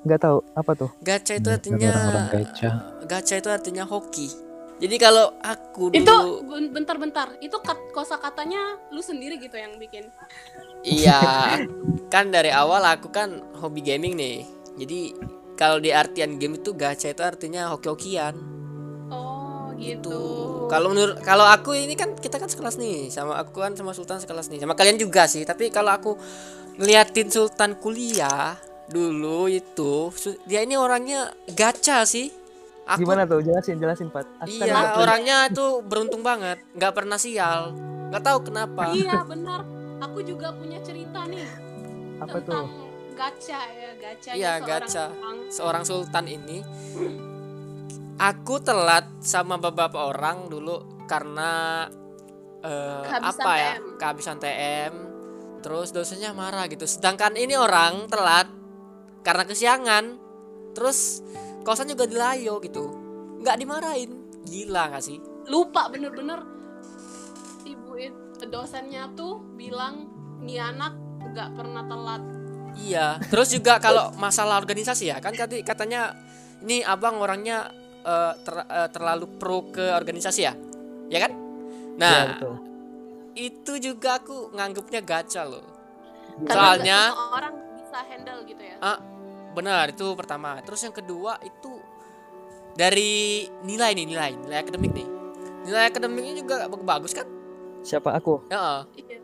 nggak tahu apa tuh. gacha itu artinya orang-orang gacha. gacha itu artinya hoki jadi kalau aku dulu Itu ben- bentar-bentar, itu kat- kosa katanya lu sendiri gitu yang bikin. Iya, kan dari awal aku kan hobi gaming nih. Jadi kalau di artian game itu gacha itu artinya hoki-hokian Oh, gitu. gitu. Kalau menurut kalau aku ini kan kita kan sekelas nih sama aku kan sama Sultan sekelas nih. Sama kalian juga sih. Tapi kalau aku ngeliatin Sultan kuliah dulu itu dia ini orangnya gacha sih. Aku Gimana tuh? Jelasin, jelasin, Pat. Iya, orangnya itu beruntung banget, nggak pernah sial. nggak tahu kenapa. Iya, benar. Aku juga punya cerita nih Apa tuh? tentang gacha ya, gacha Iya, gacha. Seorang Sultan ini aku telat sama beberapa orang dulu karena eh, Kehabisan apa ya? TM. Kehabisan TM. Terus dosennya marah gitu. Sedangkan ini orang telat karena kesiangan. Terus kosan juga dilayo gitu. nggak dimarahin. Gila gak sih? Lupa bener-bener ibu it- dosennya tuh bilang nih anak nggak pernah telat. Iya. Terus juga kalau masalah organisasi ya, kan tadi katanya ini abang orangnya eh, ter- eh, terlalu pro ke organisasi ya, ya kan? Nah, betul. itu juga aku nganggepnya gacha loh. Karena Soalnya semua orang bisa handle gitu ya. benar itu pertama. Terus yang kedua itu dari nilai nih nilai nilai akademik nih. Nilai akademiknya juga bagus kan? Siapa aku? Ya. Iya.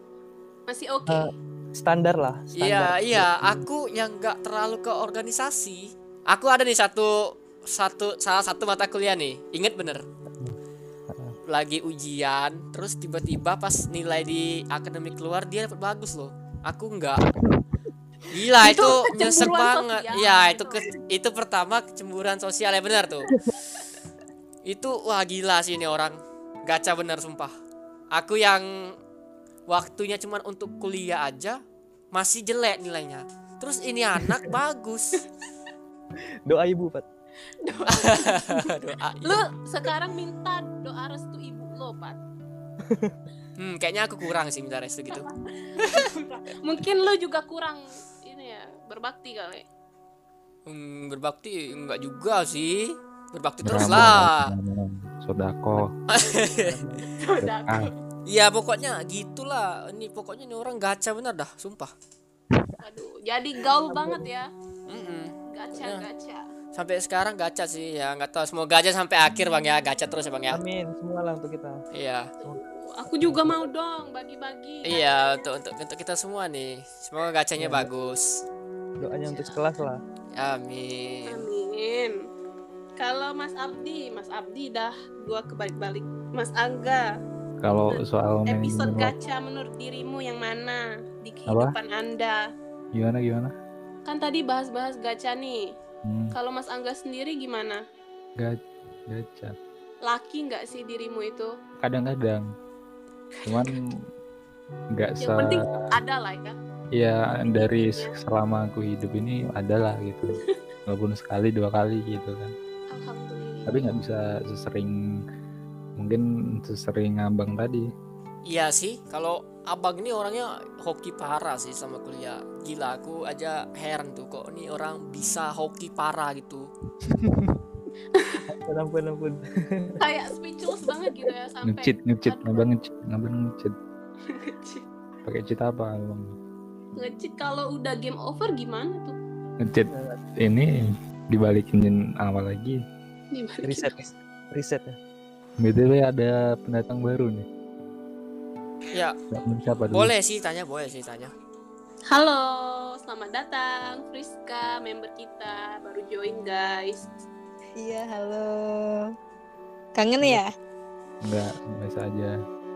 Masih oke. Eh, Standar lah. Iya Standar. iya. Aku yang nggak terlalu ke organisasi. Aku ada nih satu satu salah satu mata kuliah nih. Ingat bener. Lagi ujian, terus tiba-tiba pas nilai di akademik keluar dia dapat bagus loh. Aku nggak. Gila Itu itu, nyesek banget. sosial. Iya itu ke- itu pertama kecemburuan sosial ya benar tuh. itu wah gila sih ini orang. Gacha bener sumpah. Aku yang waktunya cuman untuk kuliah aja masih jelek nilainya. Terus ini anak bagus. Doa ibu, Pat. Doa. Lu sekarang minta doa restu ibu lo, Pat. Hmm, kayaknya aku kurang sih minta restu gitu. Mungkin lu juga kurang ya, berbakti kali. Hmm, berbakti enggak juga sih. Berbakti terus lah. Sodako. Ah, Iya pokoknya gitulah. Ini pokoknya ini orang gacha bener dah, sumpah. Aduh, jadi gaul banget ya. Mm-mm. Gacha, Ya. gacha. Sampai sekarang gacha sih ya nggak tahu semoga aja sampai akhir bang ya gacha terus ya bang ya. Amin. Semua lah untuk kita. Iya. Aku juga mau dong bagi-bagi. Iya untuk untuk untuk kita semua nih. Semoga gacanya bagus. Doanya untuk sekelas lah. Amin. Amin. Kalau Mas Abdi, Mas Abdi dah dua kebalik-balik. Mas Angga, kalau soal episode gacha menurut dirimu yang mana di kehidupan Anda? gimana gimana? Kan tadi bahas-bahas gacha nih. Hmm, Kalau Mas Angga sendiri gimana? ga- gacha. Laki nggak sih dirimu itu? Kadang-kadang. Cuman nggak se Yang penting ada lah ya. Ya dari selama aku hidup ini adalah gitu. Walaupun sekali dua kali gitu kan. Alhamdulillah. Tapi nggak bisa sesering mungkin sesering abang tadi. Iya sih, kalau abang ini orangnya hoki parah sih sama kuliah. Gila, aku aja heran tuh kok ini orang bisa hoki parah gitu. Ampun, ampun, ampun. Kayak speechless banget gitu ya sampai Ngecit, ngecit, ngabang ngecit, ngabang ngecit. ngecit. Pakai cheat apa abang? Ngecit kalau udah game over gimana tuh? Ngecit ini dibalikin awal lagi. Dibalikin Riset. Riset ya. BTW ada pendatang baru nih. Ya, siapa dulu? boleh sih tanya, boleh sih tanya. Halo, selamat datang Friska, member kita baru join guys. Iya, halo. Kangen ya? Enggak, biasa aja.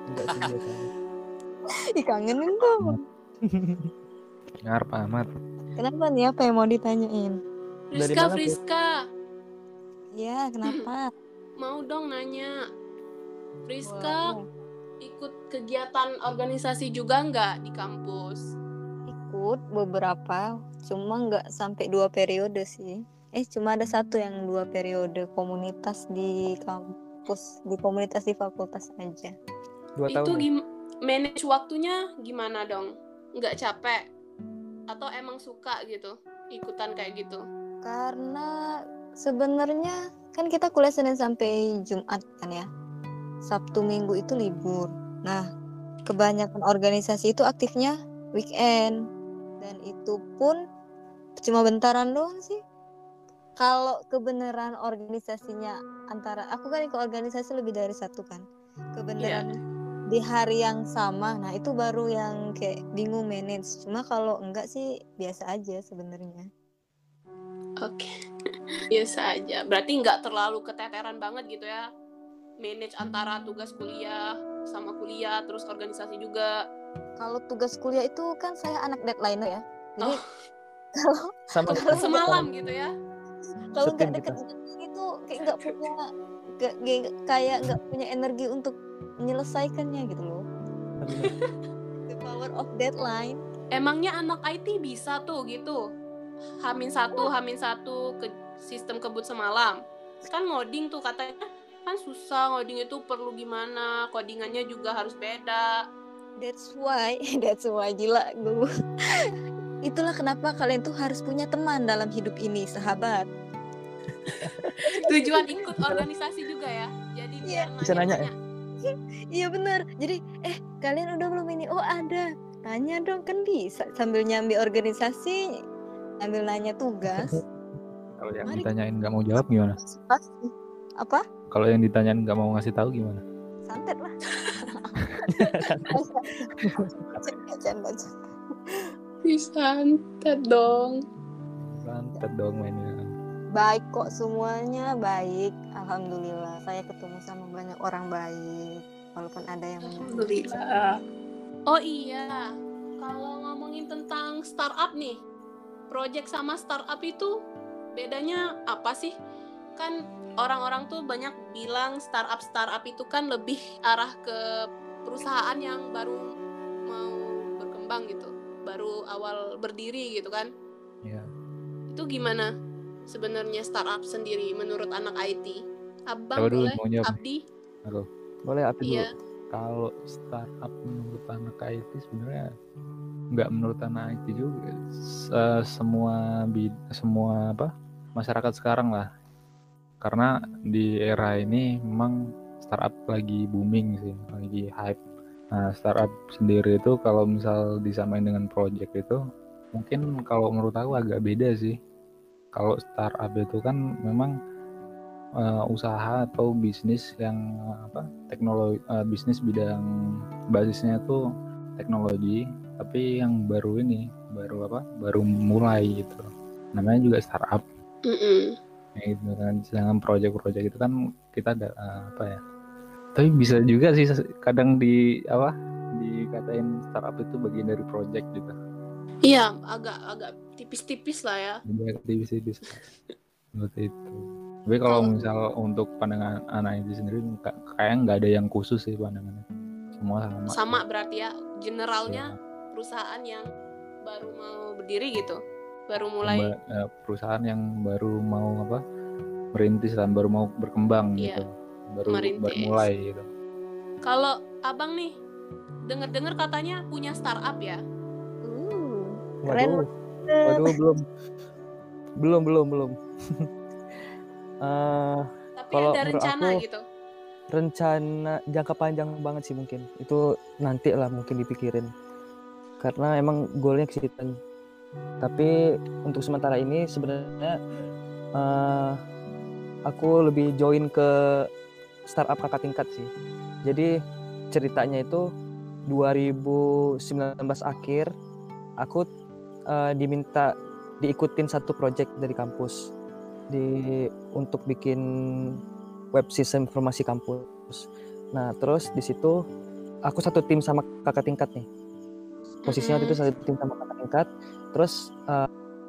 Enggak sih biasa. Ih, kangenin dong. Ngarep amat. Kenapa nih? Apa yang mau ditanyain? Friska? Friska, Ya, kenapa? mau dong nanya. Friska Boleh. ikut kegiatan organisasi juga nggak di kampus? Ikut beberapa, cuma nggak sampai dua periode sih. Eh, cuma ada satu yang dua periode komunitas di kampus, di komunitas di fakultas aja. Dua Itu tahun. ya? gim manage waktunya gimana dong? Nggak capek? Atau emang suka gitu ikutan kayak gitu? Karena sebenarnya kan kita kuliah Senin sampai Jumat kan ya. Sabtu Minggu itu libur. Nah, kebanyakan organisasi itu aktifnya weekend dan itu pun cuma bentaran doang sih. kalau kebenaran organisasinya antara aku kan ikut organisasi lebih dari satu kan kebenaran di hari yang sama nah itu baru yang kayak bingung manage cuma kalau enggak sih biasa aja sebenarnya Oke, biasa aja. Berarti nggak terlalu keteteran banget gitu ya, manage antara tugas kuliah sama kuliah, terus organisasi juga. kalau tugas kuliah itu kan saya anak deadline ya jadi Oh. kalau sama Semalam gitu ya. kalau nggak Setim deket kita. itu kayak nggak punya nggak- kayak- kayak nggak punya energi untuk menyelesaikannya gitu loh. The power of deadline. Emangnya anak IT bisa tuh gitu, hamin satu, hamin satu ke sistem kebut semalam. Kan ngoding tuh katanya kan susah ngoding itu perlu gimana, codingannya juga harus beda. that's why that's why gila gue itulah kenapa kalian tuh harus punya teman dalam hidup ini sahabat Tujuan ikut organisasi juga ya. Jadi biar Bisa nanya ya? iya bener jadi eh kalian udah belum ini oh ada tanya dong kan bisa sambil nyambi organisasi sambil nanya tugas Kalau yang Mari. ditanyain nggak mau jawab gimana? pasti apa Kalau yang ditanyain nggak mau ngasih tahu gimana? santet lah. Santet dong. Santet dong mainnya. Baik kok semuanya baik alhamdulillah saya ketemu sama banyak orang baik walaupun ada yang Alhamdulillah. Oh iya, kalau ngomongin tentang startup nih, project sama startup itu bedanya apa sih? Kan orang-orang tuh banyak bilang startup startup itu kan lebih arah ke perusahaan yang baru mau berkembang gitu, baru awal berdiri gitu kan? Iya. Itu gimana sebenarnya startup sendiri menurut anak IT? Abang dulu boleh? jawab? Abdi? boleh api dulu Iya. Kalau startup menurut anak IT sebenarnya nggak menurut anak IT juga. Se- semua bid- semua apa masyarakat sekarang lah. Karena di era ini memang startup lagi booming sih, lagi hype. Nah, startup sendiri itu kalau misal disamain dengan project itu mungkin kalau menurut aku agak beda sih. Kalau startup itu kan memang eh, usaha atau bisnis yang eh, apa teknologi eh, bisnis bidang basisnya tuh teknologi tapi yang baru ini baru apa baru mulai gitu. Namanya juga startup. Mm-mm. ya gitu kan sedangkan project-project itu kan kita ada eh, apa ya. Tapi bisa juga sih kadang di apa dikatain startup itu bagian dari project gitu. Iya, agak agak tipis-tipis lah ya. jadi aktivis-aktivis seperti itu tapi kalau misal untuk pandangan anak itu sendiri ka- kayak nggak ada yang khusus sih pandangannya semua sama Sama berarti ya, generalnya Ya. perusahaan yang baru mau berdiri gitu, baru mulai. Ba- eh, perusahaan yang baru mau apa merintis dan baru mau berkembang Iya, gitu baru merintis. baru mulai gitu Kalau abang nih, denger-dengar katanya punya startup ya? Uh, Keren. waduh waduh belum. Belum belum belum. Eh, Tapi Kalau ada rencana aku- gitu. rencana jangka panjang banget sih mungkin. Itu nanti lah mungkin dipikirin. Karena emang goalnya ke situ tapi untuk sementara ini sebenarnya eh, aku lebih join ke startup kakak tingkat sih. Jadi ceritanya itu 2019 akhir aku eh, diminta diikutin satu project dari kampus di untuk bikin web sistem informasi kampus. Nah, terus di situ aku satu tim sama kakak tingkat nih. Posisinya waktu itu satu tim sama kakak tingkat. Terus eh,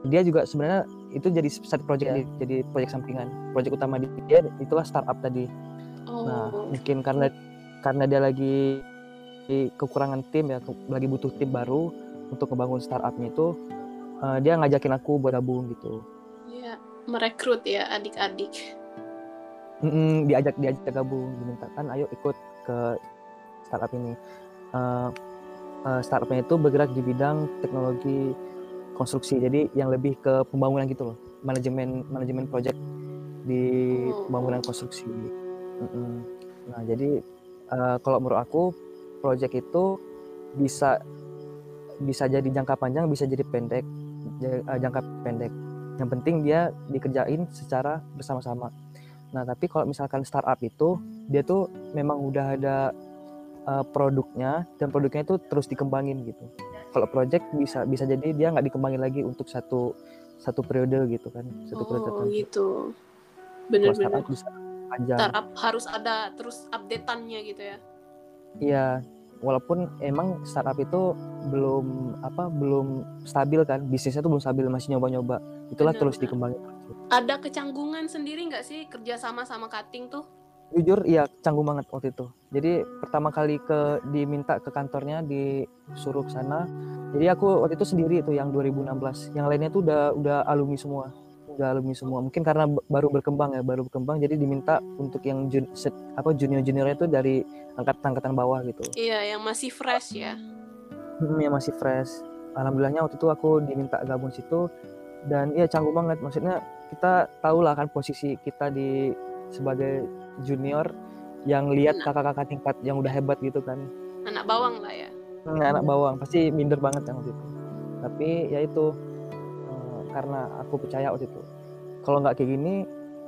dia juga sebenarnya itu jadi satu project nih, jadi proyek sampingan. Proyek utama dia itulah startup tadi. Oh, Nah, mungkin karena karena dia lagi kekurangan tim ya, lagi butuh tim baru untuk ngebangun startupnya itu, eh, dia ngajakin aku buat gabung gitu. iya, merekrut ya adik-adik. Mm-mm, diajak diajak gabung dimintakan ayo ikut ke startup ini Eh, eh, startupnya itu bergerak di bidang teknologi konstruksi jadi yang lebih ke pembangunan gitu loh manajemen manajemen project di Oh. pembangunan konstruksi Mm-mm. nah jadi eh, kalau menurut aku project itu bisa bisa jadi jangka panjang bisa jadi pendek eh, jangka pendek yang penting dia dikerjain secara bersama-sama nah tapi kalau misalkan startup itu dia tuh memang udah ada uh, produknya dan produknya itu terus dikembangin gitu kalau project bisa bisa jadi dia nggak dikembangin lagi untuk satu satu periode gitu kan satu periode Oh tertentu. gitu. Kalau Bener-bener. startup bisa panjang Startup harus ada terus updateannya gitu ya. Iya, walaupun emang startup itu belum apa belum stabil kan, bisnisnya tuh belum stabil masih nyoba-nyoba. Itulah Benar, terus dikembangin. Ada kecanggungan sendiri nggak sih kerja sama sama cutting tuh? Jujur, iya canggung banget waktu itu. Jadi pertama kali ke diminta ke kantornya disuruh ke sana. Jadi aku waktu itu sendiri itu yang 2016. Yang lainnya tuh udah udah alumni semua. Udah alumni semua. Mungkin karena baru berkembang ya, baru berkembang jadi diminta untuk yang jun, set- apa junior-juniornya itu dari angkatan-angkatan bawah gitu. Iya, yang masih fresh ya. Hmm, yang masih fresh. Alhamdulillahnya waktu itu aku diminta gabung situ dan iya canggung banget. Maksudnya kita tahu lah kan posisi kita di sebagai junior yang lihat kakak-kakak tingkat yang udah hebat gitu kan. Anak bawang lah ya. Hmm, anak bawang pasti minder banget kan waktu itu. Tapi ya itu eh, karena aku percaya waktu itu. Kalau nggak kayak gini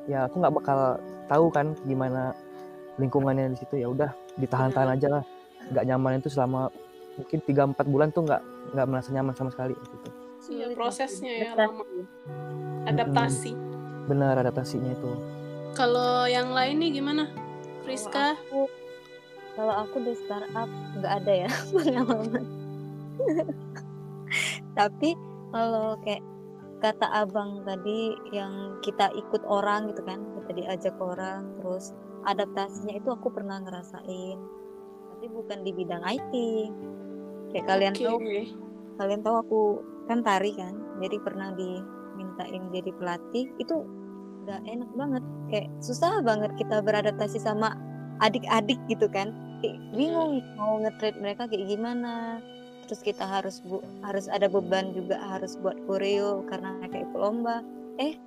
ya aku nggak bakal tahu kan gimana lingkungannya di situ ya udah ditahan-tahan aja lah nggak nyaman itu selama mungkin 3-4 bulan tuh nggak nggak merasa nyaman sama sekali gitu Iya, Sulit prosesnya ya Adaptasi. lama. Adaptasi. benar adaptasinya itu Kalau yang lain nih gimana? Friska? Kalau aku, kalau aku di startup nggak ada ya pengalaman. Tapi kalau kayak kata abang tadi yang kita ikut orang gitu kan, kita diajak orang, terus adaptasinya itu aku pernah ngerasain. Tapi bukan di bidang IT. Kayak kalian Oke. tahu, kalian tahu aku kan tari kan, jadi pernah dimintain jadi pelatih. Itu udah enak banget. Kayak susah banget kita beradaptasi sama adik-adik gitu kan kayak bingung mau nge-treat mereka kayak gimana terus kita harus bu harus ada beban juga harus buat koreo karena mereka ikut lomba. Eh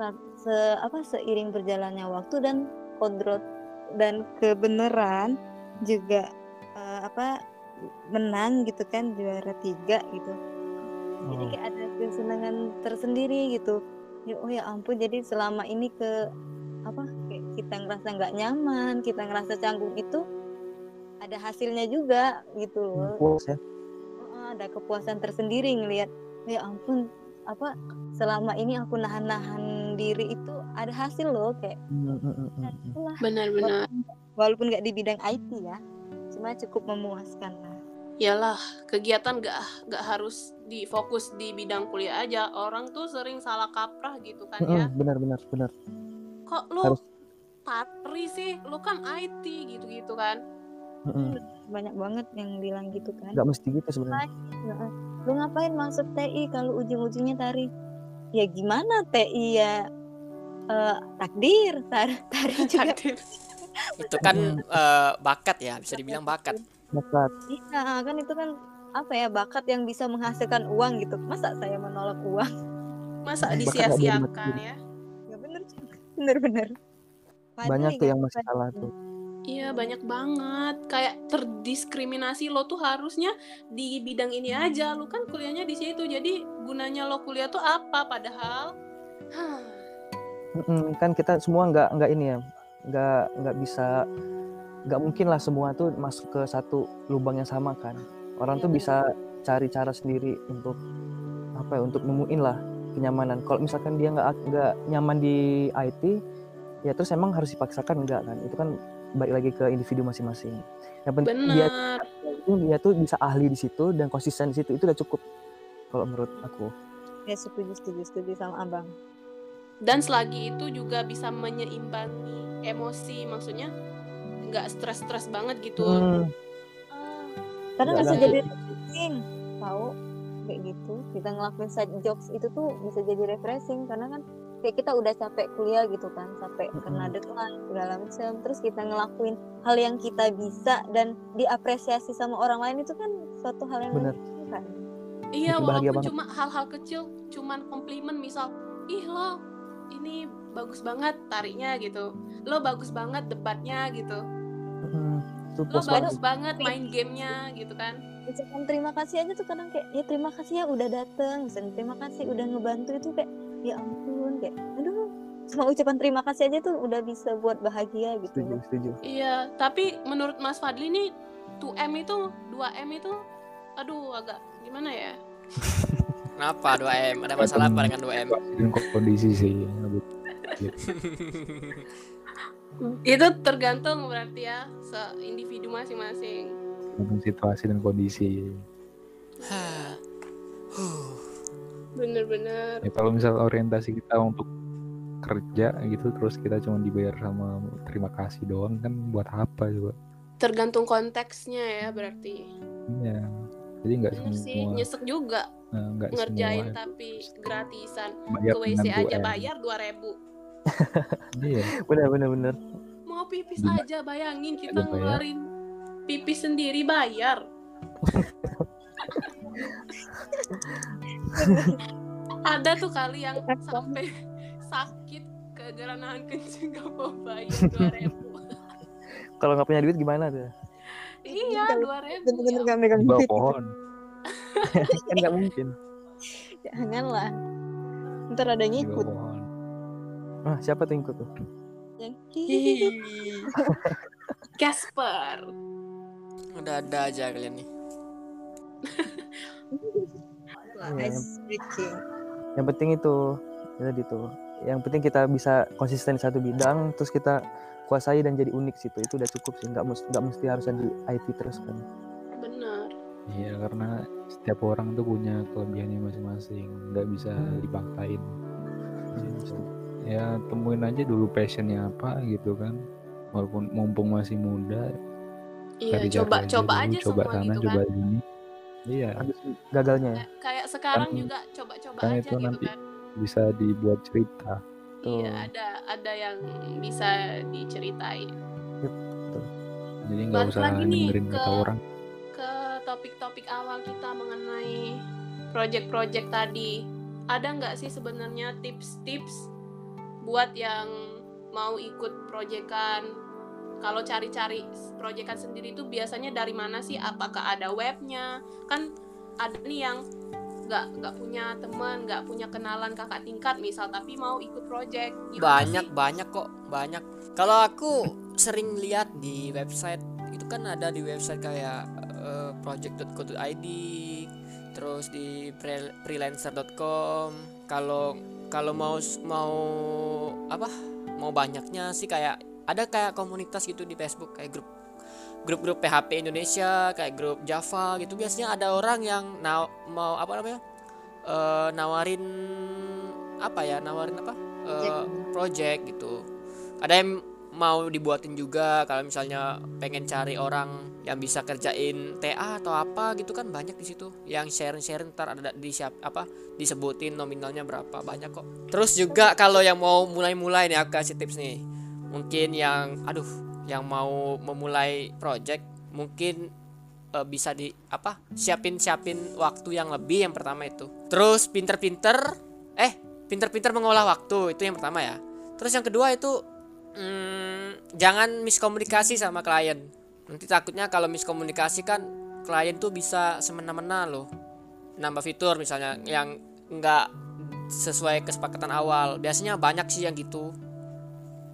sa- se apa seiring berjalannya waktu dan kodrot dan kebenaran juga eh, apa menang gitu kan juara tiga gitu. Jadi Oh. kayak ada kesenangan tersendiri gitu. Ya oh ya ampun jadi selama ini ke apa kayak kita ngerasa nggak nyaman kita ngerasa canggung itu ada hasilnya juga gitu loh. Puas ya ada kepuasan tersendiri ngelihat ya ampun apa selama ini aku nahan-nahan diri itu ada hasil loh kayak Benar-benar. walaupun nggak di bidang IT ya cuma cukup memuaskan lah Yalah, kegiatan gak, gak harus difokus di bidang kuliah aja. Orang tuh sering salah kaprah gitu kan Hmm, ya. benar benar benar Kok lu Harus- tari sih? Lu kan IT gitu-gitu kan. Hmm, banyak banget yang bilang gitu kan. Nggak mesti gitu sebenarnya. Heeh. lu ngapain masuk TI kalau ujung-ujungnya tari? Ya gimana TI ya? Eh, takdir tar tari juga. Takdir. Itu kan eh, bakat ya, bisa dibilang bakat. bakat. Iya kan itu kan apa ya bakat yang bisa menghasilkan uang gitu. Masa saya menolak uang? Masa disia-siakan ya? ya bener bener bener banyak tuh yang masih salah tuh Iya banyak banget. Kayak terdiskriminasi lo tuh harusnya di bidang ini aja. Lu kan kuliahnya di situ jadi gunanya lo kuliah tuh apa padahal? Kan kita semua nggak nggak ini ya nggak nggak bisa nggak mungkin lah semua tuh masuk ke satu lubang yang sama kan. Orang Iya, tuh benar. bisa cari cara sendiri untuk apa ya untuk nemuin lah kenyamanan. Kalau misalkan dia nggak nggak nyaman di IT ya terus emang harus dipaksakan? Enggak kan? Itu kan balik lagi ke individu masing-masing. Yang penting dia dia tuh bisa ahli di situ dan konsisten di situ itu udah cukup kalau menurut aku. Ya setuju setuju setuju sama abang. Dan selagi itu juga bisa menyeimbangi emosi maksudnya nggak stres-stres banget gitu. Hmm, karena Nggak bisa jadi refreshing tahu kayak gitu kita ngelakuin side jobs itu tuh bisa jadi refreshing karena kan kayak kita udah capek kuliah gitu kan sampai Mm-mm. kena deadline segala macam terus kita ngelakuin hal yang kita bisa dan diapresiasi sama orang lain itu kan suatu hal yang Bener. menyenangkan. iya walaupun banget. cuma hal-hal kecil cuman komplimen misal ih lo ini bagus banget tariknya gitu lo bagus banget debatnya gitu itu lo puas banget bagus banget main gamenya gitu kan Misalkan terima kasih aja tuh kadang kayak ya terima kasih ya udah dateng misalnya terima kasih udah ngebantu itu kayak ya ampun kayak aduh cuma ucapan terima kasih aja tuh udah bisa buat bahagia gitu setuju setuju Iya, tapi menurut Mas Fadli nih 2M itu 2M itu aduh agak gimana ya? Kenapa 2M? Ada masalah apa dengan 2M? Dan kondisi sih. Itu tergantung berarti ya se individu masing-masing. Tergantung situasi dan kondisi. Huh. Bener-bener. Ya kalau misal orientasi kita untuk kerja gitu terus kita cuma dibayar sama terima kasih doang kan buat apa coba? Tergantung konteksnya ya berarti. Iya. Jadi nggak Bener sih, semua nyesek juga eh, nggak ngerjain semua tapi gratisan. bayar Ke WC aja 2M. bayar 2000. Iya. benar benar benar Mau pipis Gila. aja bayangin kita Ada bayar. ngeluarin pipis sendiri bayar. Ada tuh kali yang sampai sakit gara-gara nahan kencing gak mau bayar 2000. kalau nggak punya duit gimana tuh iya, 2000. bener-bener ya. gak megang duit pohon. kan nggak mungkin janganlah ntar ada ngikut ah siapa tuh yang ikut tuh yang. Casper. Udah ada aja kalian nih. Iya. ice breaking yang penting itu ya tadi tuh yang penting kita bisa konsisten di satu bidang terus kita kuasai dan jadi unik situ itu udah cukup sih nggak mesti nggak mesti harus di IT terus kan Bener. Iya karena setiap orang tuh punya kelebihannya masing-masing, nggak bisa dipaksain. Ya temuin aja dulu passionnya apa gitu kan, walaupun mumpung masih muda. Iya, cari jati coba aja coba dulu, aja coba semua sana, gitu coba kan. sini. Iya, habis gagalnya ya Kayak- sekarang Kan- juga coba-coba kan aja itu gitu nanti. kan. bisa dibuat cerita. Tuh. Iya, ada ada yang bisa diceritain. Jadi nggak usah lagi dengerin kata ke- orang. Ke topik-topik awal kita mengenai project-project tadi. Ada nggak sih sebenarnya tips-tips buat yang mau ikut proyekan kalau cari-cari proyekan sendiri itu biasanya dari mana sih? Apakah ada webnya? Kan ada nih yang nggak nggak punya teman, nggak punya kenalan kakak tingkat misal, tapi mau ikut. Gimana banyak sih? banyak kok banyak kalau aku sering lihat di website itu kan ada di website kayak eh, project.co.id terus di freelancer.com kalau kalau mau mau apa mau banyaknya sih kayak ada kayak komunitas gitu di Facebook kayak grup grup-grup PHP Indonesia kayak grup Java gitu. Biasanya ada orang yang naw- mau apa namanya eh, nawarin apa ya nawarin apa Eh, project gitu. Ada yang mau dibuatin juga kalau misalnya pengen cari orang yang bisa kerjain TA atau apa gitu kan banyak di situ. Yang sharing sharing ntar ada di siap apa disebutin nominalnya berapa banyak kok. Terus juga kalau yang mau mulai-mulai nih aku kasih tips nih mungkin yang aduh yang mau memulai project mungkin eh, bisa di apa siapin siapin waktu yang lebih yang pertama itu. Terus pinter-pinter eh pinter-pinter mengolah waktu itu yang pertama ya. Terus yang kedua itu hmm, jangan miskomunikasi sama klien. Nanti takutnya kalau miskomunikasi kan klien tuh bisa semena-mena loh. Nambah fitur misalnya yang nggak sesuai kesepakatan awal. Biasanya banyak sih yang gitu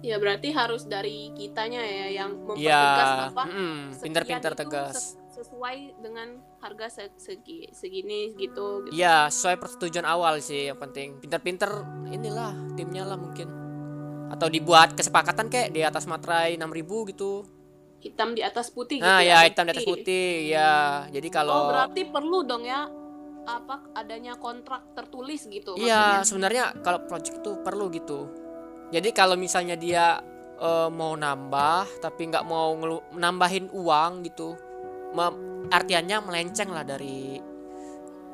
Ya berarti harus dari kitanya ya yang mempertegas ya apa mm, pinter-pinter tegas ses- sesuai dengan harga se- segi segini gitu, gitu. Iya, sesuai persetujuan awal sih yang penting. Pinter-pinter inilah timnya lah mungkin. Atau dibuat kesepakatan kayak di atas materai 6000 gitu. hitam di atas putih Nah, gitu ya ada hitam di atas putih. Ya, jadi oh kalau berarti perlu dong ya apa adanya kontrak tertulis gitu Iya, sebenarnya kalau project itu perlu gitu. Jadi kalau misalnya dia eh, mau nambah tapi nggak mau nambahin uang gitu, artiannya melenceng lah dari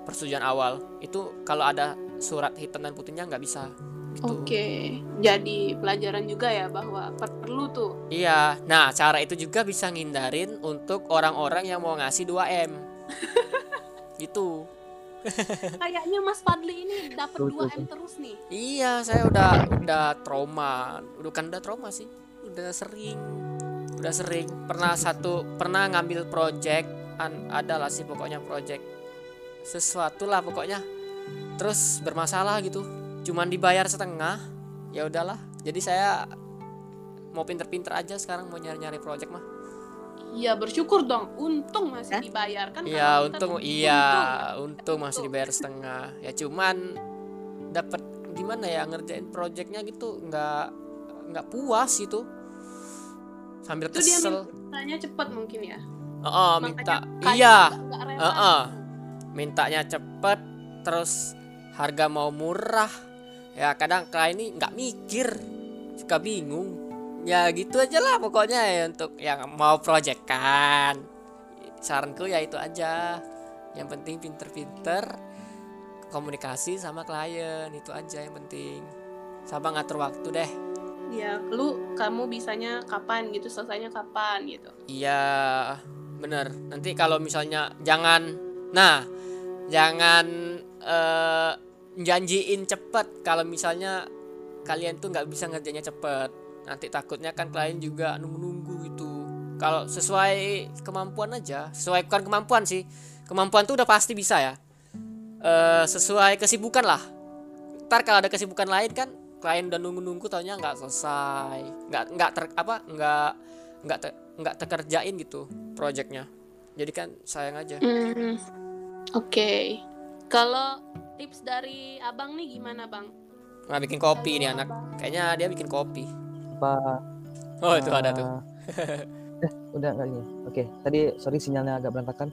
persetujuan awal. Itu kalau ada surat hitam dan putihnya nggak bisa. Gitu. oke jadi pelajaran juga ya bahwa perlu tuh Iya, nah cara itu juga bisa ngindarin untuk orang-orang yang mau ngasih 2M. gitu. kayaknya Mas Fadli ini dapat Tuh, 2 tuh, m terus nih Iya, saya udah udah trauma. Udah kan udah trauma sih. Udah sering. Udah sering. Pernah satu pernah ngambil project an, ada lah sih pokoknya project sesuatu lah pokoknya. Terus bermasalah gitu. cuman dibayar setengah ya udahlah jadi saya mau pinter-pinter aja sekarang mau nyari-nyari project mah Iya bersyukur dong. Untung masih Hah? dibayar kan? Iya untung iya untung. untung masih Untung. dibayar setengah ya cuman dapat gimana ya ngerjain projectnya gitu nggak nggak puas gitu sambil Itu dia kesel mintanya cepet mungkin ya. oh, Makanya minta kayak iya rela. Heeh. mintanya cepet terus harga mau murah ya kadang klien ini nggak mikir suka bingung ya gitu aja lah pokoknya ya untuk yang mau project kan saranku ya itu aja yang penting pinter-pinter komunikasi sama klien itu aja yang penting sama ngatur waktu deh Iya, lu kamu bisanya kapan gitu, selesainya kapan gitu. Iya, bener. Nanti kalau misalnya jangan, nah, jangan eh, janjiin cepet. Kalau misalnya kalian tuh nggak bisa ngerjainnya cepet, nanti takutnya kan klien juga nunggu-nunggu gitu. Kalau sesuai kemampuan aja, sesuai bukan kemampuan sih, kemampuan tuh udah pasti bisa ya. Eh, sesuai kesibukan lah. Ntar kalau ada kesibukan lain kan klien udah nunggu-nunggu taunya nggak selesai, nggak nggak ter apa nggak nggak te- nggak terkerjain gitu projectnya jadi kan sayang aja Hmm, Oke. Kalau tips dari abang nih gimana bang? nggak bikin kopi Halo, ini anak Abang. kayaknya dia bikin kopi apa? Oh itu ada tuh. Eh, eh, udah nggak gini. Oke tadi sorry sinyalnya agak berantakan.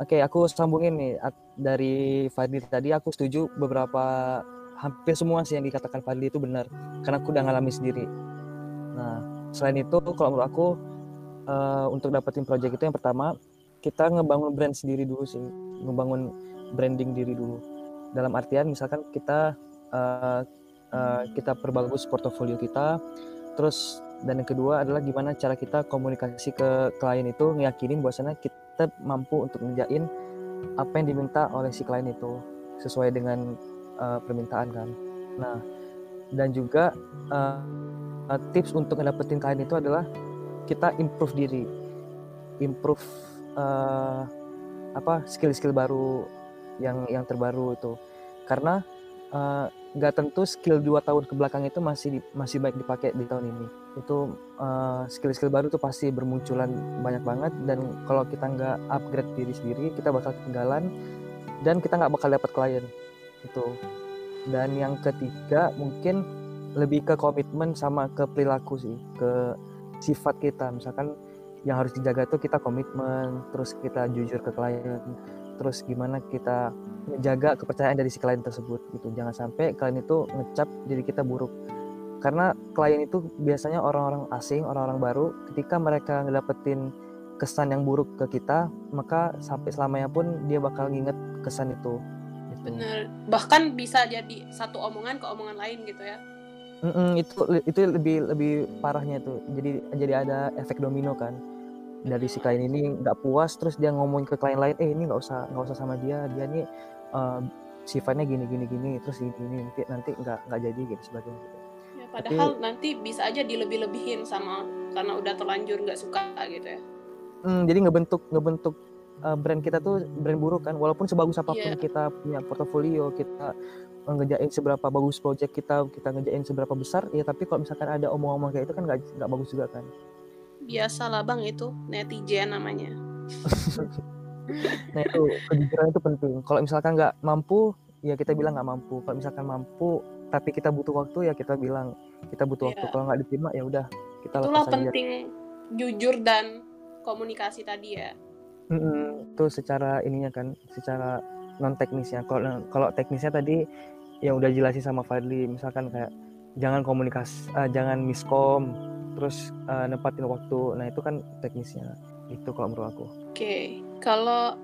Oke aku sambungin nih dari Fadli tadi aku setuju beberapa hampir semua sih yang dikatakan Fadli itu benar karena aku udah ngalami sendiri. Nah selain itu kalau menurut aku eh, untuk dapetin project itu yang pertama kita ngebangun brand sendiri dulu sih ngebangun branding diri dulu. Dalam artian misalkan kita eh, eh, kita perbagus portofolio kita terus dan yang kedua adalah gimana cara kita komunikasi ke klien itu ngeyakinin bahwasanya kita mampu untuk ngerjain apa yang diminta oleh si klien itu sesuai dengan uh, permintaan kan. Nah dan juga uh, tips untuk ngedapetin klien itu adalah kita improve diri, improve uh, apa skill-skill baru yang yang terbaru itu karena uh, nggak tentu skill dua tahun ke belakang itu masih di- masih baik dipakai di tahun ini. Itu uh, skill-skill baru tuh pasti bermunculan banyak banget dan kalau kita nggak upgrade diri sendiri kita bakal ketinggalan dan kita nggak bakal dapat klien. Itu. Dan yang ketiga mungkin lebih ke komitmen sama ke perilaku sih ke sifat kita. Misalkan yang harus dijaga tuh kita komitmen terus kita jujur ke klien terus gimana kita menjaga kepercayaan dari si klien tersebut gitu. Jangan sampai klien itu ngecap diri kita buruk. Karena klien itu biasanya orang-orang asing orang-orang baru ketika mereka ngedapetin kesan yang buruk ke kita maka sampai selamanya pun dia bakal nginget kesan itu. Gitu. Bener. Bahkan bisa jadi satu omongan ke omongan lain gitu ya. Mm-mm, itu itu lebih lebih parahnya tuh jadi jadi ada efek domino kan. Dari si klien ini nggak puas terus dia ngomong ke klien lain eh ini nggak usah nggak usah sama dia. Dia nih eh, sifatnya gini gini gini terus gini gini nanti nanti nggak nggak jadi gitu sebagainya gitu. Ya, padahal nanti bisa aja dilebih-lebihin sama karena udah terlanjur nggak suka gitu ya. Hmm, jadi ngebentuk ngebentuk eh, brand kita tuh brand buruk kan walaupun sebagus apa pun Iya. kita punya portofolio kita eh, ngejain seberapa bagus project kita kita ngejain seberapa besar ya tapi kalau misalkan ada omong-omong kayak itu kan nggak nggak bagus juga kan Biasalah bang itu netizen namanya. nah itu kejujuran itu penting. Kalau misalkan nggak mampu ya kita bilang nggak mampu. Kalau misalkan mampu tapi kita butuh waktu ya kita bilang kita butuh waktu. Iya. kalau nggak diterima ya udah kita Itulah lepas aja. penting jujur dan komunikasi tadi ya. Mm-mm, itu secara ininya kan secara non teknisnya kalau kalau teknisnya tadi yang udah jelasin sama Fadli. Misalkan kayak jangan komunikasi eh, jangan miskom terus eh, nempatin waktu. Nah itu kan teknisnya. Itu kalau menurut aku. Oke, kalau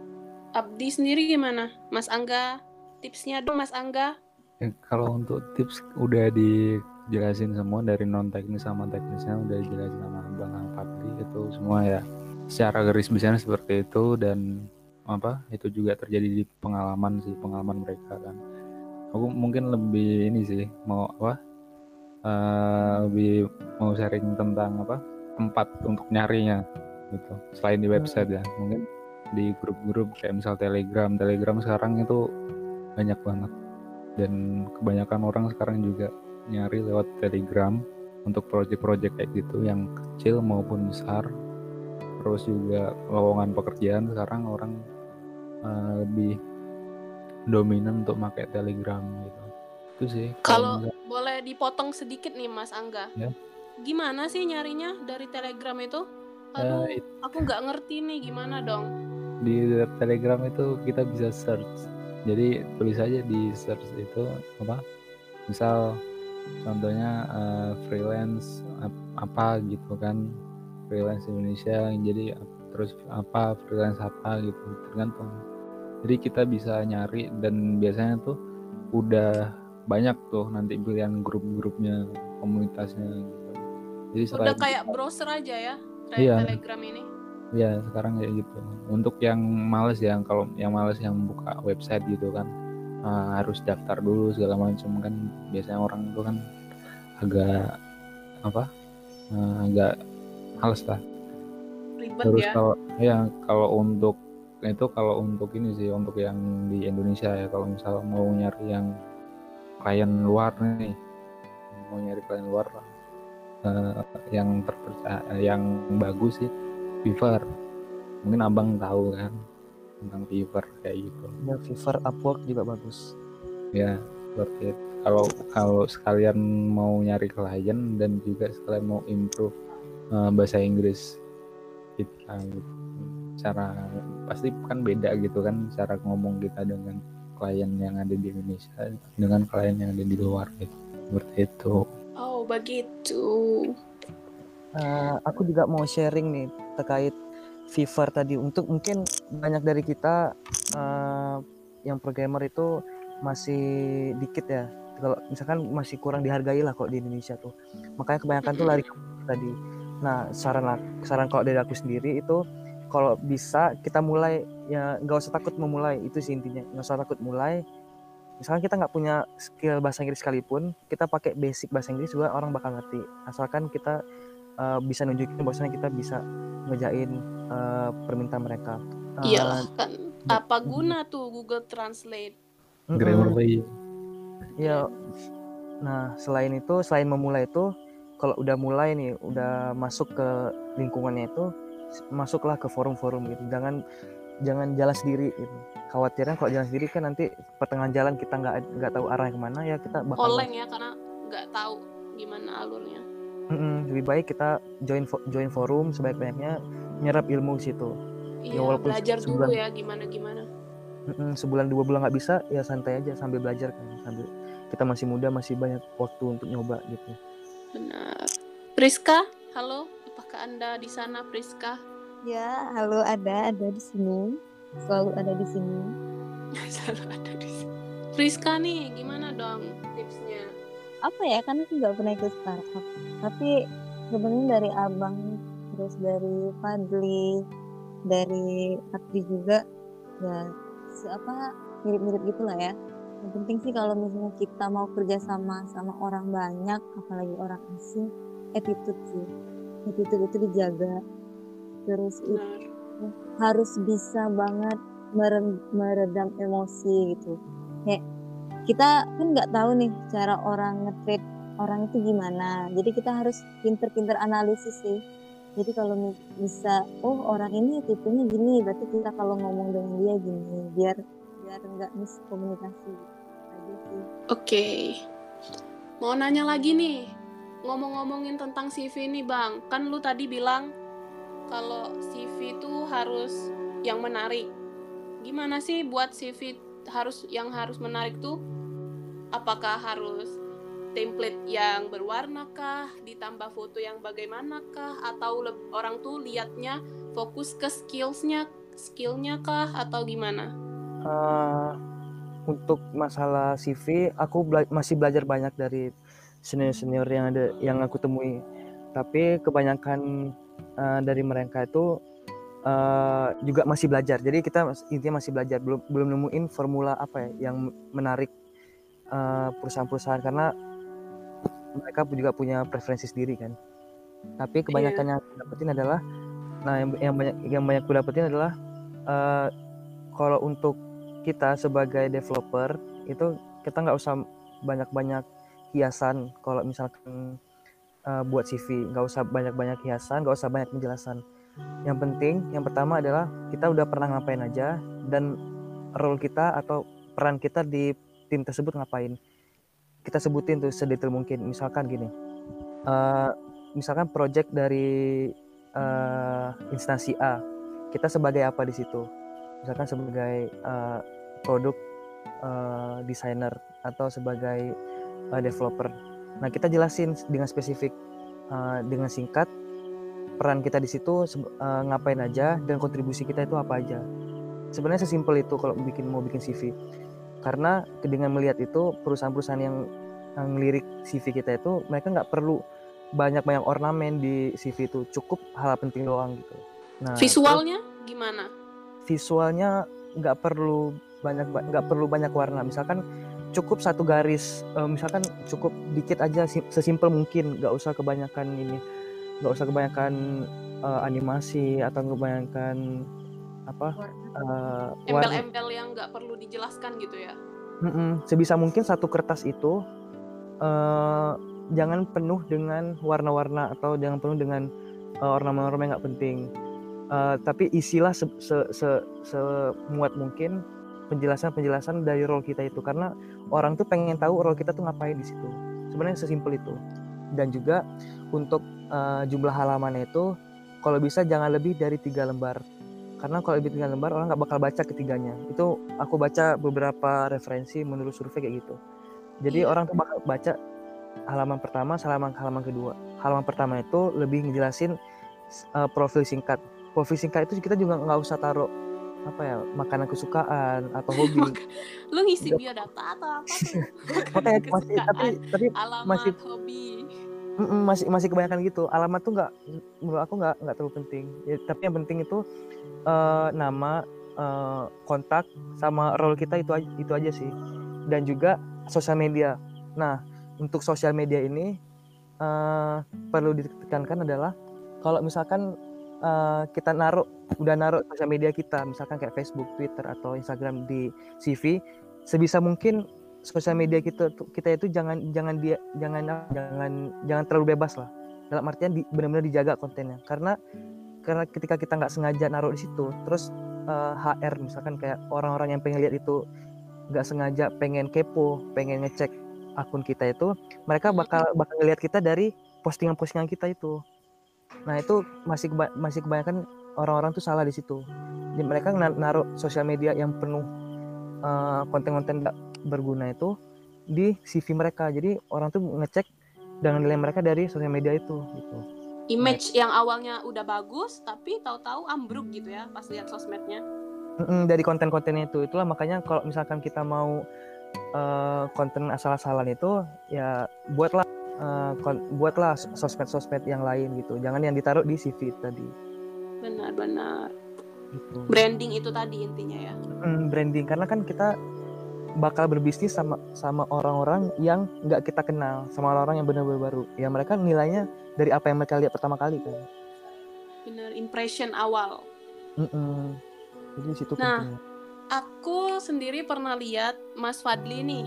Abdi sendiri gimana? Mas Angga, tipsnya dong Mas Angga. Ya, kalau untuk tips udah dijelasin semua dari non teknis sama teknisnya udah dijelasin sama Bang Fadli itu semua ya. Secara garis besarnya seperti itu dan apa itu juga terjadi di pengalaman sih pengalaman mereka kan. Aku mungkin lebih ini sih mau apa eh, lebih mau sharing tentang apa tempat untuk nyarinya gitu. Selain di website ya mungkin di grup-grup kayak misal Telegram Telegram sekarang itu banyak banget dan kebanyakan orang sekarang juga nyari lewat Telegram untuk project-project kayak gitu yang kecil maupun besar terus juga lowongan pekerjaan sekarang orang uh, lebih dominan untuk pakai Telegram gitu itu sih Kalau boleh dipotong sedikit nih Mas Angga. Ya. Gimana sih nyarinya dari Telegram itu? Eh, Aduh, it- aku nggak ngerti nih gimana dong. Di Telegram itu kita bisa search. Jadi tulis aja di search itu apa? Misal contohnya eh, freelance ap- apa gitu kan? Freelance Indonesia jadi terus apa freelance apa gitu tergantung. Jadi kita bisa nyari dan biasanya tuh udah banyak tuh nanti pilihan grup-grupnya komunitasnya gitu. Jadi Udah kayak browser aja ya, Iya. Telegram ini. Ya sekarang kayak gitu. Untuk yang males ya, kalau yang males yang buka website gitu kan eh, harus daftar dulu segala macam kan. Biasanya orang itu kan agak apa? eh, agak males lah. Ribet Terus ya. kalau ya kalau untuk itu kalau untuk ini sih untuk yang di Indonesia ya kalau misal mau nyari yang klien luar nih mau nyari klien luar eh, yang terpercaya yang bagus sih Fiverr mungkin abang tahu kan tentang Fiverr kayak gitu Ya, Fiverr, Upwork juga bagus. ya seperti itu. kalau kalau sekalian mau nyari klien dan juga sekalian mau improve eh, bahasa Inggris kita gitu. cara pasti kan beda gitu kan cara ngomong kita dengan klien yang ada di Indonesia dengan klien yang ada di luar gitu seperti itu Oh, begitu. Eh, aku juga mau sharing nih terkait Fiverr tadi. Untuk mungkin banyak dari kita eh, yang programmer itu masih dikit ya. Kalau misalkan masih kurang dihargai lah kok di Indonesia tuh. Makanya kebanyakan tuh lari tadi. Nah, saran saran kalau dari aku sendiri itu kalau bisa kita mulai ya nggak usah takut memulai itu sih intinya nggak usah takut mulai misalkan kita nggak punya skill bahasa Inggris sekalipun kita pakai basic bahasa Inggris juga orang bakal ngerti asalkan kita uh, bisa nunjukin bahwasanya kita bisa ngejain uh, permintaan mereka Uh, Iyalah kan. Apa guna tuh Google Translate? Grammarly Iya. Nah, selain itu, selain memulai itu, kalau udah mulai nih, udah masuk ke lingkungannya itu, masuklah ke forum-forum gitu. Jangan jangan jalan sendiri gitu. Khawatirnya kalau jalan sendiri kan nanti pertengahan jalan kita nggak nggak tahu arahnya ke mana ya kita bakal Oleng ya karena nggak tahu gimana alurnya. Mm-mm, lebih baik kita join fo- join forum sebaik-banyaknya nyerap ilmu di situ. Iya, walaupun belajar dulu sebulan. ya gimana gimana. Mm-mm, sebulan dua bulan nggak bisa ya santai aja sambil belajar kan sambil kita masih muda masih banyak waktu untuk nyoba gitu. Benar. Priska, halo. Apakah Anda di sana, Priska? Ya, halo ada, ada di sini. Selalu ada di sini. Selalu ada di sini. Priska nih, gimana dong tipsnya? Apa ya, kan aku nggak pernah ikut startup. Tapi sebenarnya dari abang, terus dari Fadli, dari Fatri juga, ya apa mirip-mirip gitulah ya. Yang penting sih kalau misalnya kita mau kerja sama sama orang banyak, apalagi orang asing, attitude sih. Attitude itu dijaga. Terus itu harus bisa banget mere- meredam emosi gitu. Kayak kita kan nggak tahu nih cara orang nge-treat orang itu gimana. Jadi kita harus pinter-pinter analisis sih. Jadi kalau bisa, oh orang ini tipenya gini, berarti kita kalau ngomong dengan dia gini, biar biar nggak miskomunikasi. Aja sih. Oke. Mau nanya lagi nih. Ngomong-ngomongin tentang CV nih, Bang. Kan lu tadi bilang kalau CV itu harus yang menarik. Gimana sih buat CV harus yang harus menarik tuh? Apakah harus template yang berwarna kah, ditambah foto yang bagaimanakah atau orang tuh liatnya fokus ke skillsnya, skillnya kah atau gimana? Eh, untuk masalah CV, aku bela- masih belajar banyak dari senior-senior yang ada yang aku temui. Tapi kebanyakan eh, dari mereka itu eh, juga masih belajar. Jadi kita intinya masih belajar, belum belum nemuin formula apa ya yang menarik eh, perusahaan-perusahaan. Karena mereka juga punya preferensi sendiri kan. Tapi kebanyakan yang aku dapetin adalah, nah yang, yang banyak yang banyak aku dapetin adalah eh, kalau untuk kita sebagai developer itu kita nggak usah banyak-banyak hiasan. Kalau misalkan uh, buat CV nggak usah banyak-banyak hiasan nggak usah banyak penjelasan yang penting yang pertama adalah kita udah pernah ngapain aja dan role kita atau peran kita di tim tersebut ngapain. Kita sebutin tuh sedetail mungkin. Misalkan gini uh, misalkan project dari uh, instansi A kita sebagai apa di situ? Misalkan sebagai uh, produk uh, designer atau sebagai uh, developer. Nah kita jelasin dengan spesifik, uh, dengan singkat peran kita di situ uh, ngapain aja dan kontribusi kita itu apa aja. Sebenarnya sesimpel itu kalau bikin mau bikin CV. Karena dengan melihat itu perusahaan-perusahaan yang, yang lirik CV kita itu mereka nggak perlu banyak-banyak ornamen di CV itu cukup hal penting doang gitu. Nah, visualnya terus, gimana? Visualnya nggak perlu banyak nggak perlu banyak warna. Misalkan cukup satu garis uh, misalkan cukup dikit aja sesimpel mungkin nggak usah kebanyakan ini nggak usah kebanyakan uh, animasi atau kebanyakan apa uh, embel-embel yang nggak perlu dijelaskan gitu ya? Mm -mm. sebisa mungkin satu kertas itu uh, jangan penuh dengan warna-warna atau jangan penuh dengan uh, ornamen-ornamen yang nggak penting. Uh, tapi isilah se -se -se semuat mungkin penjelasan-penjelasan dari role kita itu. Karena orang tuh pengen tahu role kita tuh ngapain di situ. Sebenarnya sesimpel itu. Dan juga untuk uh, jumlah halamannya itu kalau bisa jangan lebih dari tiga lembar. Karena kalau lebih tiga lembar orang nggak bakal baca ketiganya. Itu aku baca beberapa referensi menurut survei kayak gitu. Jadi yeah. orang tuh bakal baca halaman pertama halaman halaman kedua. Halaman pertama itu lebih ngejelasin uh, profil singkat. Profil singkat itu kita juga nggak usah taruh apa ya makanan kesukaan atau hobi. Lu ngisi biodata atau apa tuh? Makanya masih tapi tapi alamat, masih hobi mm -mm, masih masih kebanyakan gitu. Alamat tuh nggak menurut aku nggak nggak terlalu penting. Ya, tapi yang penting itu uh, nama uh, kontak sama role kita itu aja, itu aja sih. Dan juga sosial media. Nah untuk sosial media ini uh, perlu ditekankan adalah kalau misalkan uh, kita naruh udah naruh sosial media kita misalkan kayak Facebook, Twitter atau Instagram di CV sebisa mungkin sosial media kita kita itu jangan jangan dia jangan jangan jangan terlalu bebas lah. Dalam artian di, benar-benar dijaga kontennya. Karena karena ketika kita nggak sengaja naruh di situ terus uh, eh, HR misalkan kayak orang-orang yang pengen lihat itu nggak sengaja pengen kepo pengen ngecek akun kita itu mereka bakal bakal ngelihat kita dari postingan-postingan kita itu. Nah itu masih keba masih kebanyakan orang-orang tuh salah di situ. Jadi mereka naruh sosial media yang penuh eh, konten-konten uh, berguna itu di CV mereka. Jadi orang tuh ngecek dengan nilai mereka dari sosial media itu gitu. Image nah, yang awalnya udah bagus tapi tahu-tahu ambruk gitu ya pas lihat sosmednya. Dari konten-kontennya itu itulah makanya kalau misalkan kita mau uh, konten asal-asalan itu ya buatlah uh, buatlah sosmed-sosmed yang lain gitu jangan yang ditaruh di CV tadi benar-benar gitu. branding itu tadi intinya ya mm, branding karena kan kita bakal berbisnis sama sama orang-orang yang nggak kita kenal sama orang-orang yang benar-benar baru ya mereka nilainya dari apa yang mereka lihat pertama kali kan benar impression awal mm -mm. jadi situ nah pentingnya. aku sendiri pernah lihat Mas Fadli nih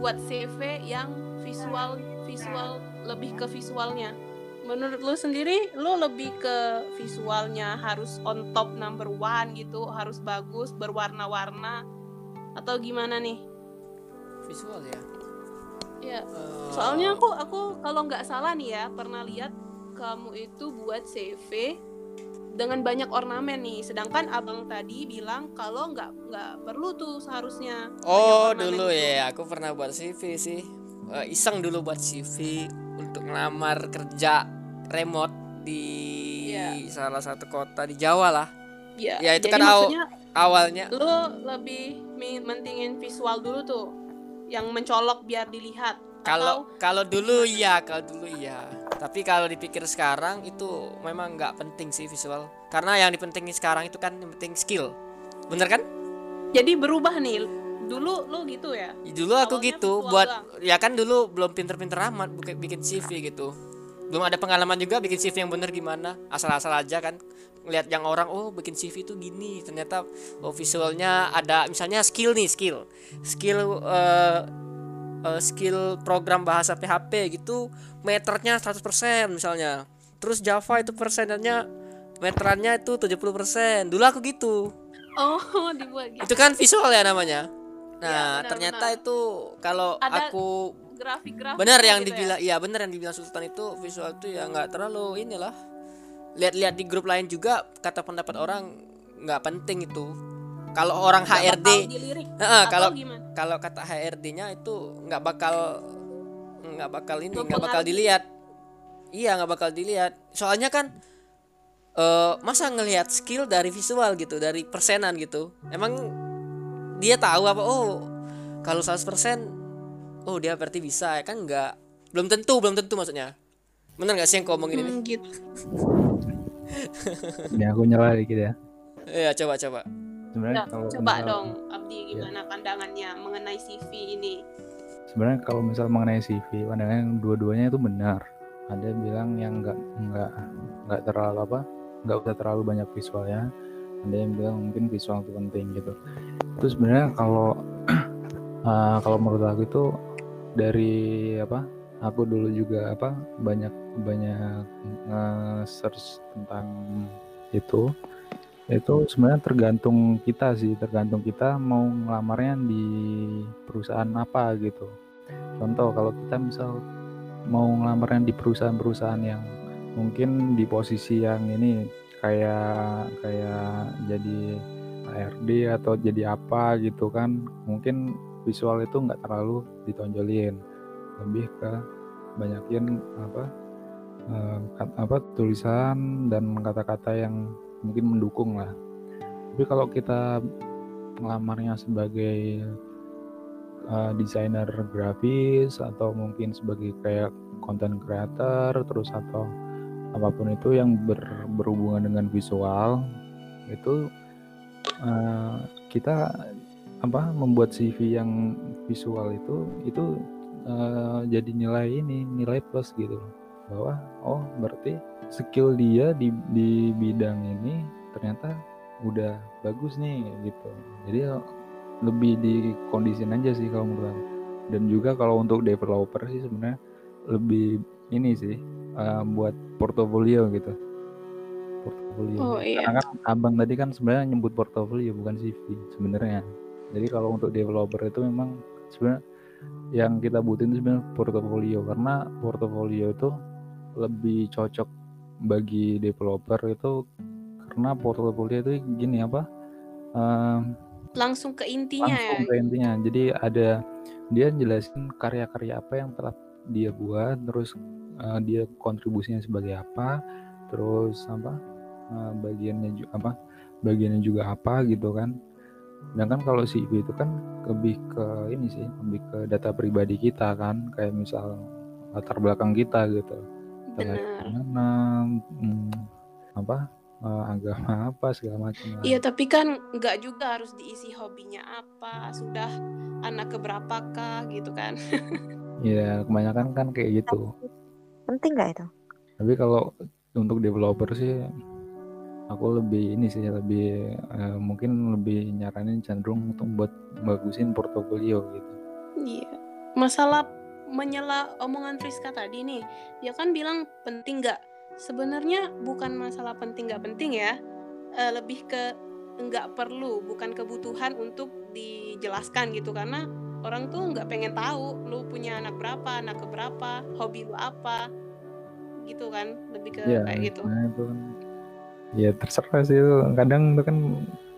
buat CV yang visual visual lebih ke visualnya menurut lu sendiri lu lebih ke visualnya harus on top number one gitu harus bagus berwarna-warna atau gimana nih visual ya ya uh... soalnya aku aku kalau nggak salah nih ya pernah lihat kamu itu buat CV dengan banyak ornamen nih sedangkan abang tadi bilang kalau nggak nggak perlu tuh seharusnya oh dulu itu. ya aku pernah buat CV sih uh, iseng dulu buat CV untuk ngelamar kerja remote di yeah. salah satu kota di Jawa lah. Yeah. Ya itu Jadi kan aw awalnya. Lu lebih mentingin visual dulu tuh, yang mencolok biar dilihat. Kalau kalau dulu iya, kalau dulu iya. Tapi kalau dipikir sekarang itu memang nggak penting sih visual. Karena yang dipentingin sekarang itu kan yang penting skill. Bener kan? Jadi berubah nih dulu lu gitu ya dulu aku gitu buat doang. ya kan dulu belum pinter-pinter amat bikin CV gitu belum ada pengalaman juga bikin CV yang bener gimana asal-asal aja kan ngeliat yang orang oh bikin CV itu gini ternyata oh visualnya ada misalnya skill nih skill skill eh, eh, skill program bahasa PHP gitu meternya 100% misalnya terus Java itu persenannya meterannya itu 70% dulu aku gitu Oh, dibuat gitu. itu kan visual ya namanya nah benar, ternyata benar. itu kalau Ada aku Grafik-grafik. benar yang gitu ya? dibilang iya benar yang dibilang Sultan itu visual itu ya nggak terlalu inilah lihat-lihat di grup lain juga kata pendapat orang nggak penting itu. Kalau orang Nggak HRD Atau kalau kalau kata HRD-nya itu nggak bakal nggak bakal ini nggak bakal dilihat. Iya nggak bakal dilihat. Soalnya kan eh masa ngelihat skill dari visual gitu dari persenan gitu? Emang dia tahu apa oh kalau 100% oh dia berarti bisa ya kan nggak? Belum tentu belum tentu maksudnya bener nggak sih yang kau omongin ini Hmm, gitu. Ini aku nyela dikit ya. iya coba coba Sebenarnya Nah, kalau coba misal- dong, Abdi gimana pandangannya mengenai CV ini? sebenarnya kalau misal mengenai CV pandangan dua-duanya itu benar ada yang bilang yang nggak nggak nggak terlalu apa nggak usah terlalu banyak visualnya ada yang bilang mungkin visual itu penting gitu itu sebenarnya kalau eh, kalau menurut aku itu dari apa aku dulu juga apa banyak banyak nge-search tentang itu. Itu sebenarnya tergantung kita sih tergantung kita mau ngelamarnya di perusahaan apa gitu. Contoh kalau kita misal mau ngelamarnya di perusahaan-perusahaan yang mungkin di posisi yang ini kayak kayak jadi HRD atau jadi apa gitu kan mungkin visual itu nggak terlalu ditonjolin. Lebih ke banyakin apa eh, apa tulisan dan kata-kata yang mungkin mendukung lah. Tapi kalau kita ngelamarnya sebagai uh, desainer grafis atau mungkin sebagai kayak content creator terus atau apa pun itu yang ber- berhubungan dengan visual itu uh, kita apa membuat CV yang visual itu itu uh, jadi nilai ini nilai plus gitu bahwa oh berarti skill dia di di bidang ini ternyata udah bagus nih gitu. Jadi lebih dikondisin aja sih kalau menurut aku. Dan juga kalau untuk developer sih sebenarnya lebih ini sih eh, buat portofolio gitu. Portofolio. Oh, iya. karena kan abang tadi kan sebenarnya nyebut portofolio bukan CV sebenarnya. Jadi kalau untuk developer itu memang sebenarnya yang kita butuhin itu sebenarnya portofolio. Karena portofolio itu lebih cocok bagi developer itu karena portofolio itu gini apa em, Langsung ke intinya. langsung ya. ke intinya. Jadi ada dia jelasin karya-karya apa yang telah dia buat terus eh, dia kontribusinya sebagai apa terus apa eh, bagiannya juga apa bagiannya juga apa gitu kan. Sedangkan kalau CV itu kan lebih ke ini sih lebih ke data pribadi kita kan kayak misal latar belakang kita gitu mana hmm, apa eh, agama apa segala macam. Iya, tapi kan nggak juga harus diisi hobinya apa, sudah anak keberapakah gitu kan. ya kebanyakan kan kayak gitu penting nggak itu Tapi kalau untuk developer sih aku lebih ini sih lebih eh, mungkin lebih nyaranin cenderung untuk buat bagusin portofolio gitu. Iya. Masalah menyela omongan Friska tadi nih, dia kan bilang penting nggak? Sebenarnya bukan masalah penting nggak penting ya, Eh, lebih ke nggak perlu, bukan kebutuhan untuk dijelaskan gitu karena orang tuh nggak pengen tahu lu punya anak berapa, anak keberapa, hobi lu apa, gitu kan, lebih ke Ya, kayak gitu. nah itu kan ya terserah sih itu. Kadang itu kan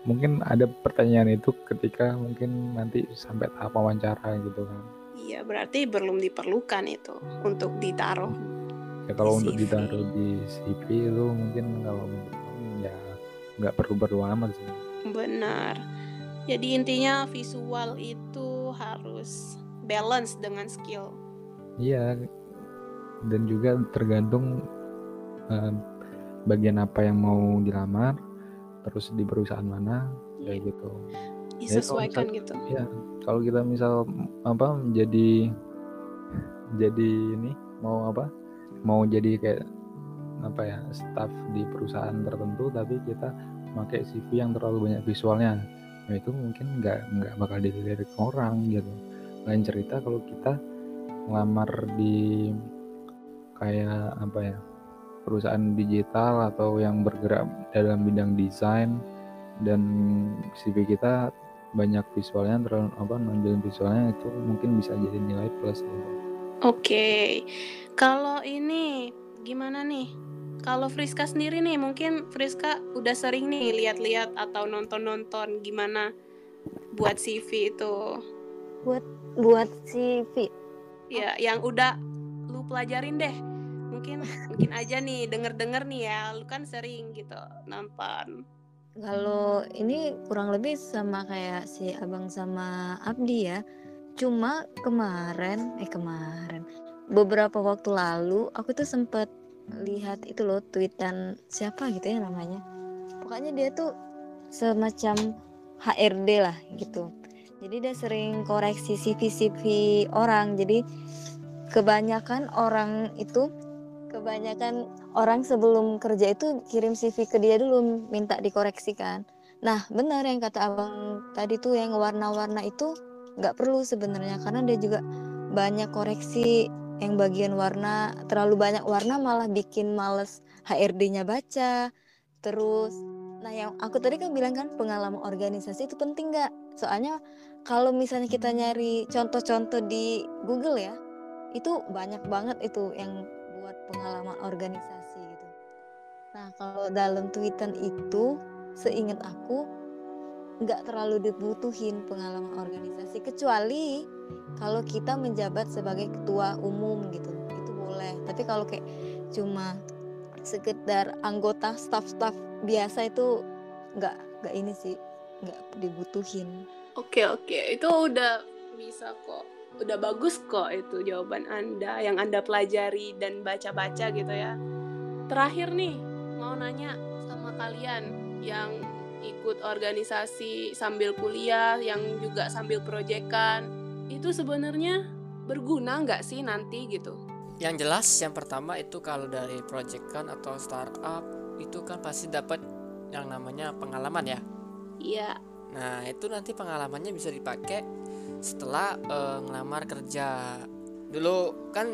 mungkin ada pertanyaan itu ketika mungkin nanti sampai tahap wawancara gitu kan. Iya, berarti belum diperlukan itu untuk ditaruh. Ya kalau Di untuk CV. ditaruh di CV itu mungkin kalau ya nggak perlu perlu amat sih. Benar. Jadi intinya visual itu harus balance dengan skill. Iya, dan juga tergantung eh, bagian apa yang mau dilamar, terus di perusahaan mana, kayak gitu. Ya, Disesuaikan misal- gitu. Ya, kalau kita misal apa jadi jadi ini mau apa mau jadi kayak apa ya staff di perusahaan tertentu tapi kita pakai CV yang terlalu banyak visualnya nah itu mungkin nggak nggak bakal dilirik orang gitu lain cerita kalau kita ngelamar di kayak apa ya perusahaan digital atau yang bergerak dalam bidang desain dan CV kita banyak visualnya terlalu apa nonjolin visualnya itu mungkin bisa jadi nilai plus gitu. Oke, kalau ini gimana nih? Kalau Friska sendiri nih, mungkin Friska udah sering nih lihat-lihat atau nonton-nonton gimana buat CV itu. buat buat CV Ya, yang udah lu pelajarin deh. Mungkin mungkin aja nih denger-denger nih ya, lu kan sering gitu nonton. Kalau ini kurang lebih sama kayak si abang sama Abdi ya. Cuma kemarin, eh kemarin, beberapa waktu lalu aku tuh sempet lihat itu loh tweetan siapa gitu ya namanya. Pokoknya dia tuh semacam HRD lah gitu. Jadi dia sering koreksi CV-CV orang. Jadi kebanyakan orang itu kebanyakan orang sebelum kerja itu kirim CV ke dia dulu minta dikoreksikan. Nah benar yang kata abang tadi tuh yang warna-warna itu nggak perlu sebenarnya karena dia juga banyak koreksi yang bagian warna terlalu banyak warna malah bikin males HRD-nya baca. Terus, nah yang aku tadi kan bilang kan pengalaman organisasi itu penting nggak? Soalnya kalau misalnya kita nyari contoh-contoh di Google ya, itu banyak banget itu yang pengalaman organisasi gitu. Nah kalau dalam tweetan itu, seingat aku nggak terlalu dibutuhin pengalaman organisasi kecuali kalau kita menjabat sebagai ketua umum gitu itu boleh tapi kalau kayak cuma sekedar anggota staff-staff biasa itu nggak nggak ini sih nggak dibutuhin Oke, oke. Itu udah bisa kok. Udah bagus kok itu jawaban Anda yang Anda pelajari dan baca-baca gitu ya. Terakhir nih, mau nanya sama kalian yang ikut organisasi sambil kuliah, yang juga sambil proyekan. Itu sebenarnya berguna nggak sih nanti gitu? Yang jelas yang pertama itu kalau dari proyekan atau startup itu kan pasti dapat yang namanya pengalaman ya. Iya, Nah, itu nanti pengalamannya bisa dipakai setelah eh, ngelamar kerja. Dulu kan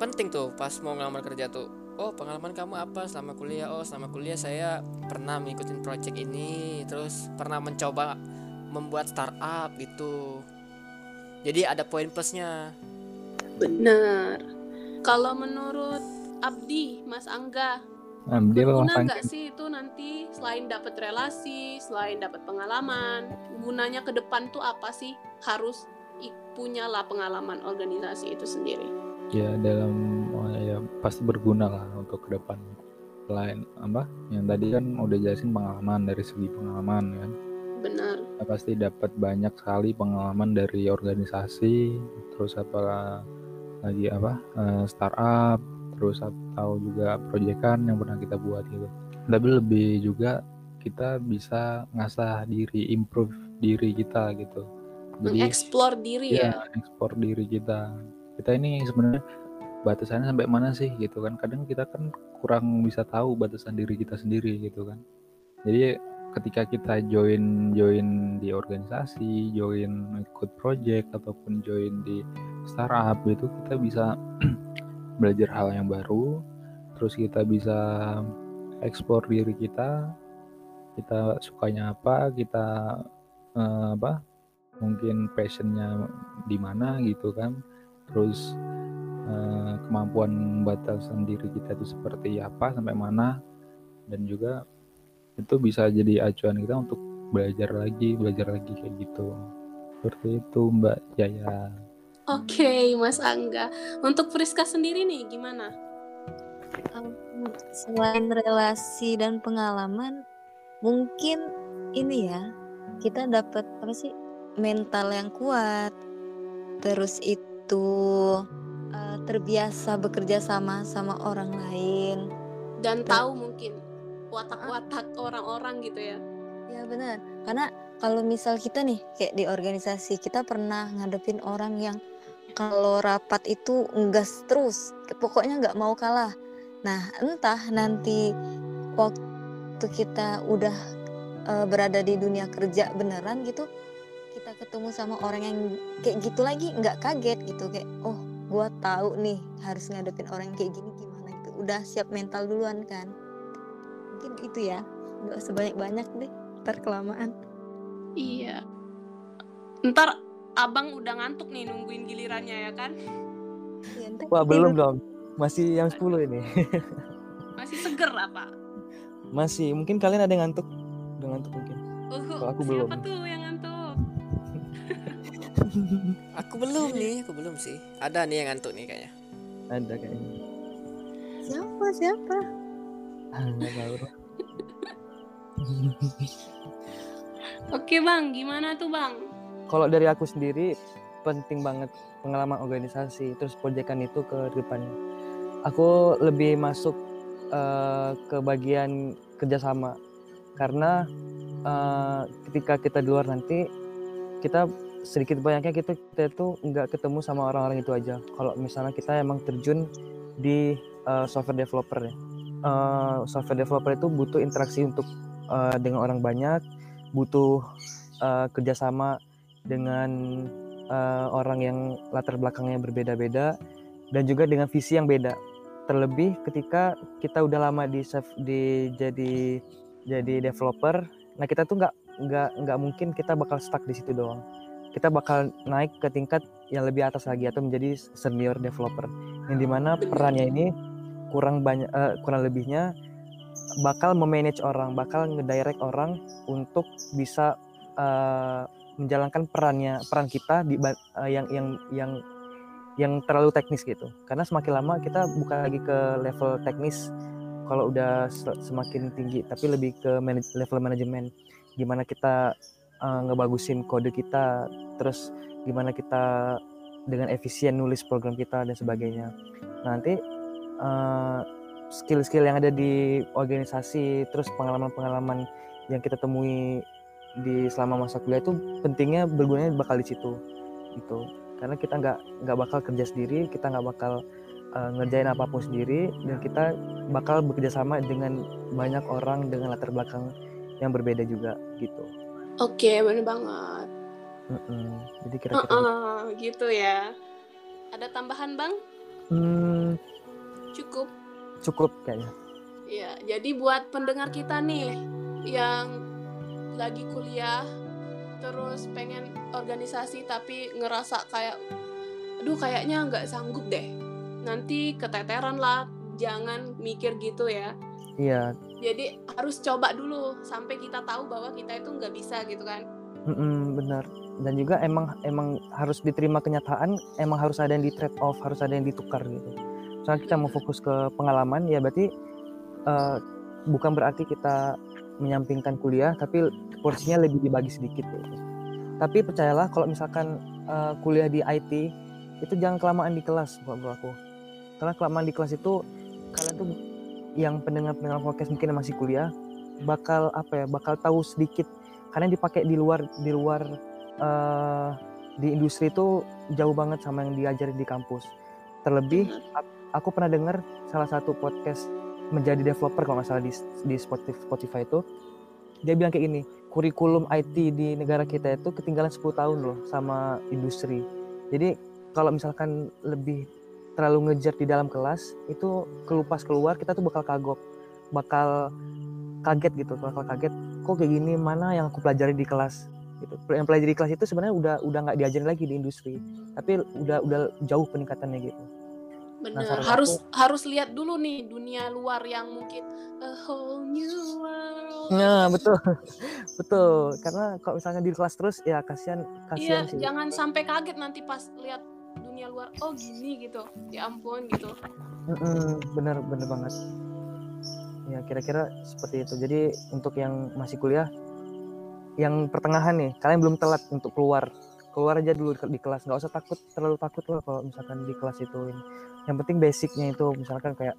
penting tuh pas mau ngelamar kerja tuh. Oh, pengalaman kamu apa selama kuliah? Oh, selama kuliah saya pernah mengikuti project ini, terus pernah mencoba membuat startup gitu. Jadi ada poin plusnya. bener. Kalau menurut Abdi, Mas Angga, berguna langsung nggak sih itu nanti selain dapat relasi, selain dapat pengalaman, gunanya ke depan tuh apa sih? Harus punyalah pengalaman organisasi itu sendiri. ya dalam oh, ya pasti berguna lah untuk ke depan lain apa yang tadi kan udah jelasin pengalaman dari segi pengalaman kan Benar. kita pasti dapat banyak sekali pengalaman dari organisasi terus apa lagi apa eh, startup terus atau juga proyekan yang pernah kita buat gitu tapi lebih juga kita bisa ngasah diri improve diri kita gitu jadi Mengeksplor diri ya ya. ekspor diri kita. Kita ini sebenarnya batasannya sampai mana sih gitu kan? Kadang kita kan kurang bisa tahu batasan diri kita sendiri gitu kan? Jadi ketika kita join join di organisasi join ikut project ataupun join di startup itu kita bisa belajar hal yang baru terus kita bisa ekspor diri kita kita sukanya apa kita eh, apa mungkin passionnya di mana gitu kan terus eh, kemampuan batasan diri kita itu seperti apa sampai mana dan juga itu bisa jadi acuan kita untuk belajar lagi belajar lagi kayak gitu seperti itu Mbak Jaya Oke, Mas Angga. Untuk Friska sendiri nih gimana? Um, selain relasi dan pengalaman mungkin ini ya kita dapat apa sih mental yang kuat terus itu eh, terbiasa bekerja sama sama orang lain. Dan Dan- tahu mungkin watak-watak orang-orang gitu ya. ya benar. Karena kalau misal kita nih kayak di organisasi kita pernah ngadepin orang yang kalau rapat itu ngegas terus pokoknya nggak mau kalah. Nah entah nanti waktu kita udah uh, berada di dunia kerja beneran gitu ketemu sama orang yang kayak gitu lagi nggak kaget gitu kayak oh gua tahu nih harus ngadepin orang yang kayak gini gimana gitu udah siap mental duluan kan mungkin itu ya nggak sebanyak banyak deh ntar kelamaan iya ntar abang udah ngantuk nih nungguin gilirannya ya kan Ya, ntar Wah, belum dong. Masih jam 10 ini. masih seger apa Masih. Mungkin kalian ada yang ngantuk? Udah ngantuk mungkin. Kalau aku siapa belum. tuh yang Aku belum nih, aku belum sih. Ada nih yang ngantuk nih kayaknya. Ada kayaknya. siapa siapa Ah, nggak tahu. oke bang gimana tuh bang Kalau dari aku sendiri penting banget pengalaman organisasi terus proyekan itu ke depannya. Aku lebih masuk eh, ke bagian kerjasama karena eh, ketika kita di luar nanti kita sedikit banyaknya kita kita itu nggak ketemu sama orang-orang itu aja. Kalau misalnya kita emang terjun di eh, software developer ya. Eh, software developer itu butuh interaksi untuk eh, dengan orang banyak, butuh eh, kerjasama dengan eh, orang yang latar belakangnya berbeda-beda dan juga dengan visi yang beda. Terlebih ketika kita udah lama di di jadi jadi developer, nah kita tuh nggak nggak nggak mungkin kita bakal stuck di situ doang. Kita bakal naik ke tingkat yang lebih atas lagi atau menjadi senior developer. Yang di mana perannya ini kurang banyak eh, kurang lebihnya bakal memanage orang, bakal ngedirect orang untuk bisa eh, menjalankan perannya peran kita di eh, yang yang yang yang terlalu teknis gitu. Karena semakin lama kita bukan lagi ke level teknis kalau udah se- semakin tinggi, tapi lebih ke manaj- level manajemen. Gimana kita eh, ngebagusin kode kita, terus gimana kita dengan efisien nulis program kita dan sebagainya. Nanti eh, skill-skill yang ada di organisasi, terus pengalaman-pengalaman yang kita temui di selama masa kuliah itu pentingnya bergunanya bakal di situ gitu karena kita nggak nggak bakal kerja sendiri kita nggak bakal uh, ngerjain apa pun sendiri dan kita bakal bekerja sama dengan banyak orang dengan latar belakang yang berbeda juga gitu oke bener banget Mm-mm. jadi kira-kira Heeh, gitu ya ada tambahan bang hmm, cukup cukup kayaknya Ya, jadi buat pendengar kita nih yang lagi kuliah terus pengen organisasi tapi ngerasa kayak aduh kayaknya nggak sanggup deh. Nanti keteteran lah, jangan mikir gitu ya. iya Jadi harus coba dulu sampai kita tahu bahwa kita itu nggak bisa gitu kan. mm-mm, benar dan juga emang emang harus diterima kenyataan emang harus ada yang di trade off harus ada yang ditukar gitu soalnya kita mau fokus ke pengalaman ya berarti eh, bukan berarti kita menyampingkan kuliah tapi porsinya lebih dibagi sedikit gitu. tapi percayalah kalau misalkan eh, kuliah di IT itu jangan kelamaan di kelas buat aku karena kelamaan di kelas itu kalian tuh yang pendengar pendengar podcast mungkin yang masih kuliah bakal apa ya bakal tahu sedikit. Karena yang dipakai di luar di luar eh, di industri itu jauh banget sama yang diajarin di kampus. Terlebih aku pernah dengar salah satu podcast menjadi developer kalau nggak salah di, di Spotify, Spotify itu. Dia bilang kayak gini kurikulum IT di negara kita itu ketinggalan 10 tahun loh sama industri. Jadi kalau misalkan lebih terlalu ngejar di dalam kelas itu kelupas keluar kita tuh bakal kagok. Bakal kaget gitu bakal kaget kok kayak gini? Mana yang aku pelajari di kelas? Gitu. Yang pelajari di kelas itu sebenarnya udah udah nggak diajarin lagi di industri. Tapi udah udah jauh peningkatannya gitu. Bener, saran harus harus lihat dulu nih dunia luar yang mungkin a whole new world. nah betul. Betul. Karena kalau misalnya di kelas terus ya kasihan Iya, kasihan sih. jangan sampai kaget nanti pas lihat dunia luar. Oh gini gitu. Ya ampun gitu. Bener bener banget ya kira-kira seperti itu jadi untuk yang masih kuliah yang pertengahan nih kalian belum telat untuk keluar keluar aja dulu di kelas nggak usah takut terlalu takut lah kalau misalkan di kelas itu yang penting basicnya itu misalkan kayak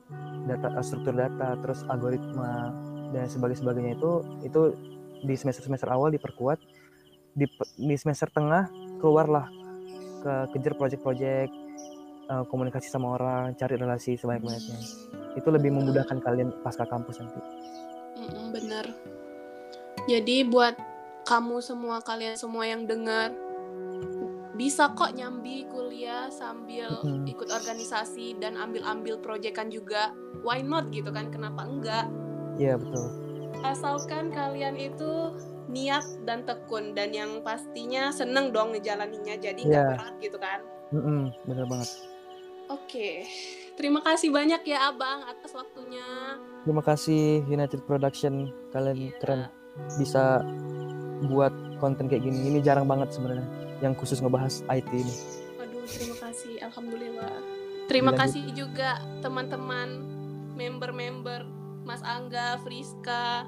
data struktur data terus algoritma dan sebagainya sebagainya itu itu di semester semester awal diperkuat di, di semester tengah keluarlah ke kejar project-project eh, komunikasi sama orang cari relasi sebanyak-banyaknya itu lebih memudahkan kalian pasca kampus nanti bener. Jadi buat kamu semua kalian semua yang dengar bisa kok nyambi kuliah sambil Mhm. ikut organisasi dan ambil-ambil proyekan juga. Why not gitu kan? Kenapa enggak? iya betul Asalkan kalian itu niat dan tekun dan yang pastinya seneng dong ngejalaninnya jadi nggak Iya. berat gitu kan. Mm-mm, bener banget Oke. Terima kasih banyak ya Abang atas waktunya. terima kasih United Production kalian Iya. keren bisa buat konten kayak gini ini jarang banget sebenarnya yang khusus ngebahas IT ini Aduh, terima kasih. Alhamdulillah. Terima Dilanjut. kasih juga teman-teman member-member Mas Angga, Friska,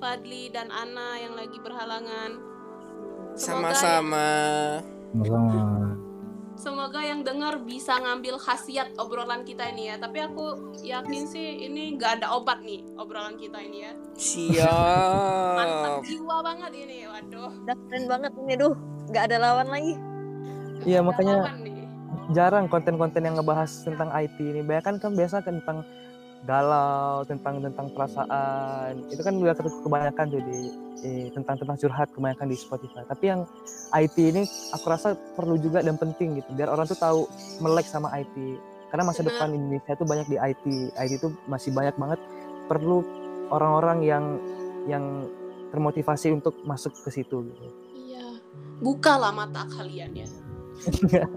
Fadli dan Ana yang lagi berhalangan. Semoga Sama-sama. Sama. Semoga yang dengar bisa ngambil khasiat obrolan kita ini ya. Tapi aku yakin sih ini nggak ada obat nih obrolan kita ini ya. Mantap Siap. jiwa banget ini. Waduh. Udah keren banget ini duh. Gak ada lawan lagi. iya makanya jarang konten-konten yang ngebahas tentang IT ini. Banyak kan kan biasa kan tentang galau, tentang tentang perasaan. Itu kan udah ke- kebanyakan tuh di eh, tentang tentang curhat kebanyakan di Spotify. Tapi yang IT ini aku rasa perlu juga dan penting gitu biar orang tuh tahu melek sama IT. Karena masa depan Indonesia tuh banyak di IT. IT itu masih banyak banget perlu orang-orang yang yang termotivasi untuk masuk ke situ gitu. Iya. Bukalah mata kalian ya.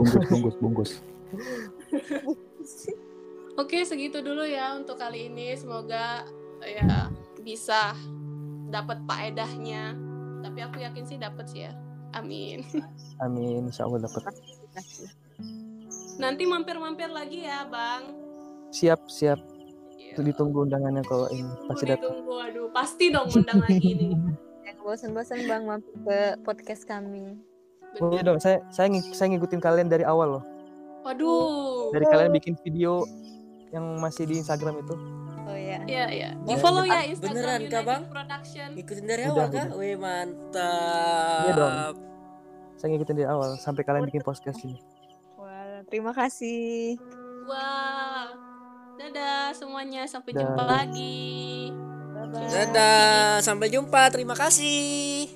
Bungkus, bungkus, bungkus. Oke, segitu dulu ya untuk kali ini. Semoga ya bisa dapat faedahnya. Tapi aku yakin sih dapat sih ya. Amin. Amin, insya Allah dapat. Nanti mampir-mampir lagi ya, Bang. Siap, siap. Iya. Ditunggu undangannya kalau ini pasti datang. ditunggu. Aduh, pasti dong undang lagi nih. Yang bosan-bosan bang mampir ke podcast kami. Oh iya dong, saya saya saya ngikutin kalian dari awal loh. Waduh. Dari kalian bikin video yang masih di Instagram itu. Oh ya. Iya, iya. Di follow ya Instagram beneran kah, Bang? Production. Ikutin dari awal kah? Wih, mantap. Iya dong. Saya ngikutin dari awal sampai kalian bikin podcast ini. Wah, terima kasih. Wah. Dadah semuanya, sampai jumpa lagi. Dadah, sampai jumpa. Terima kasih.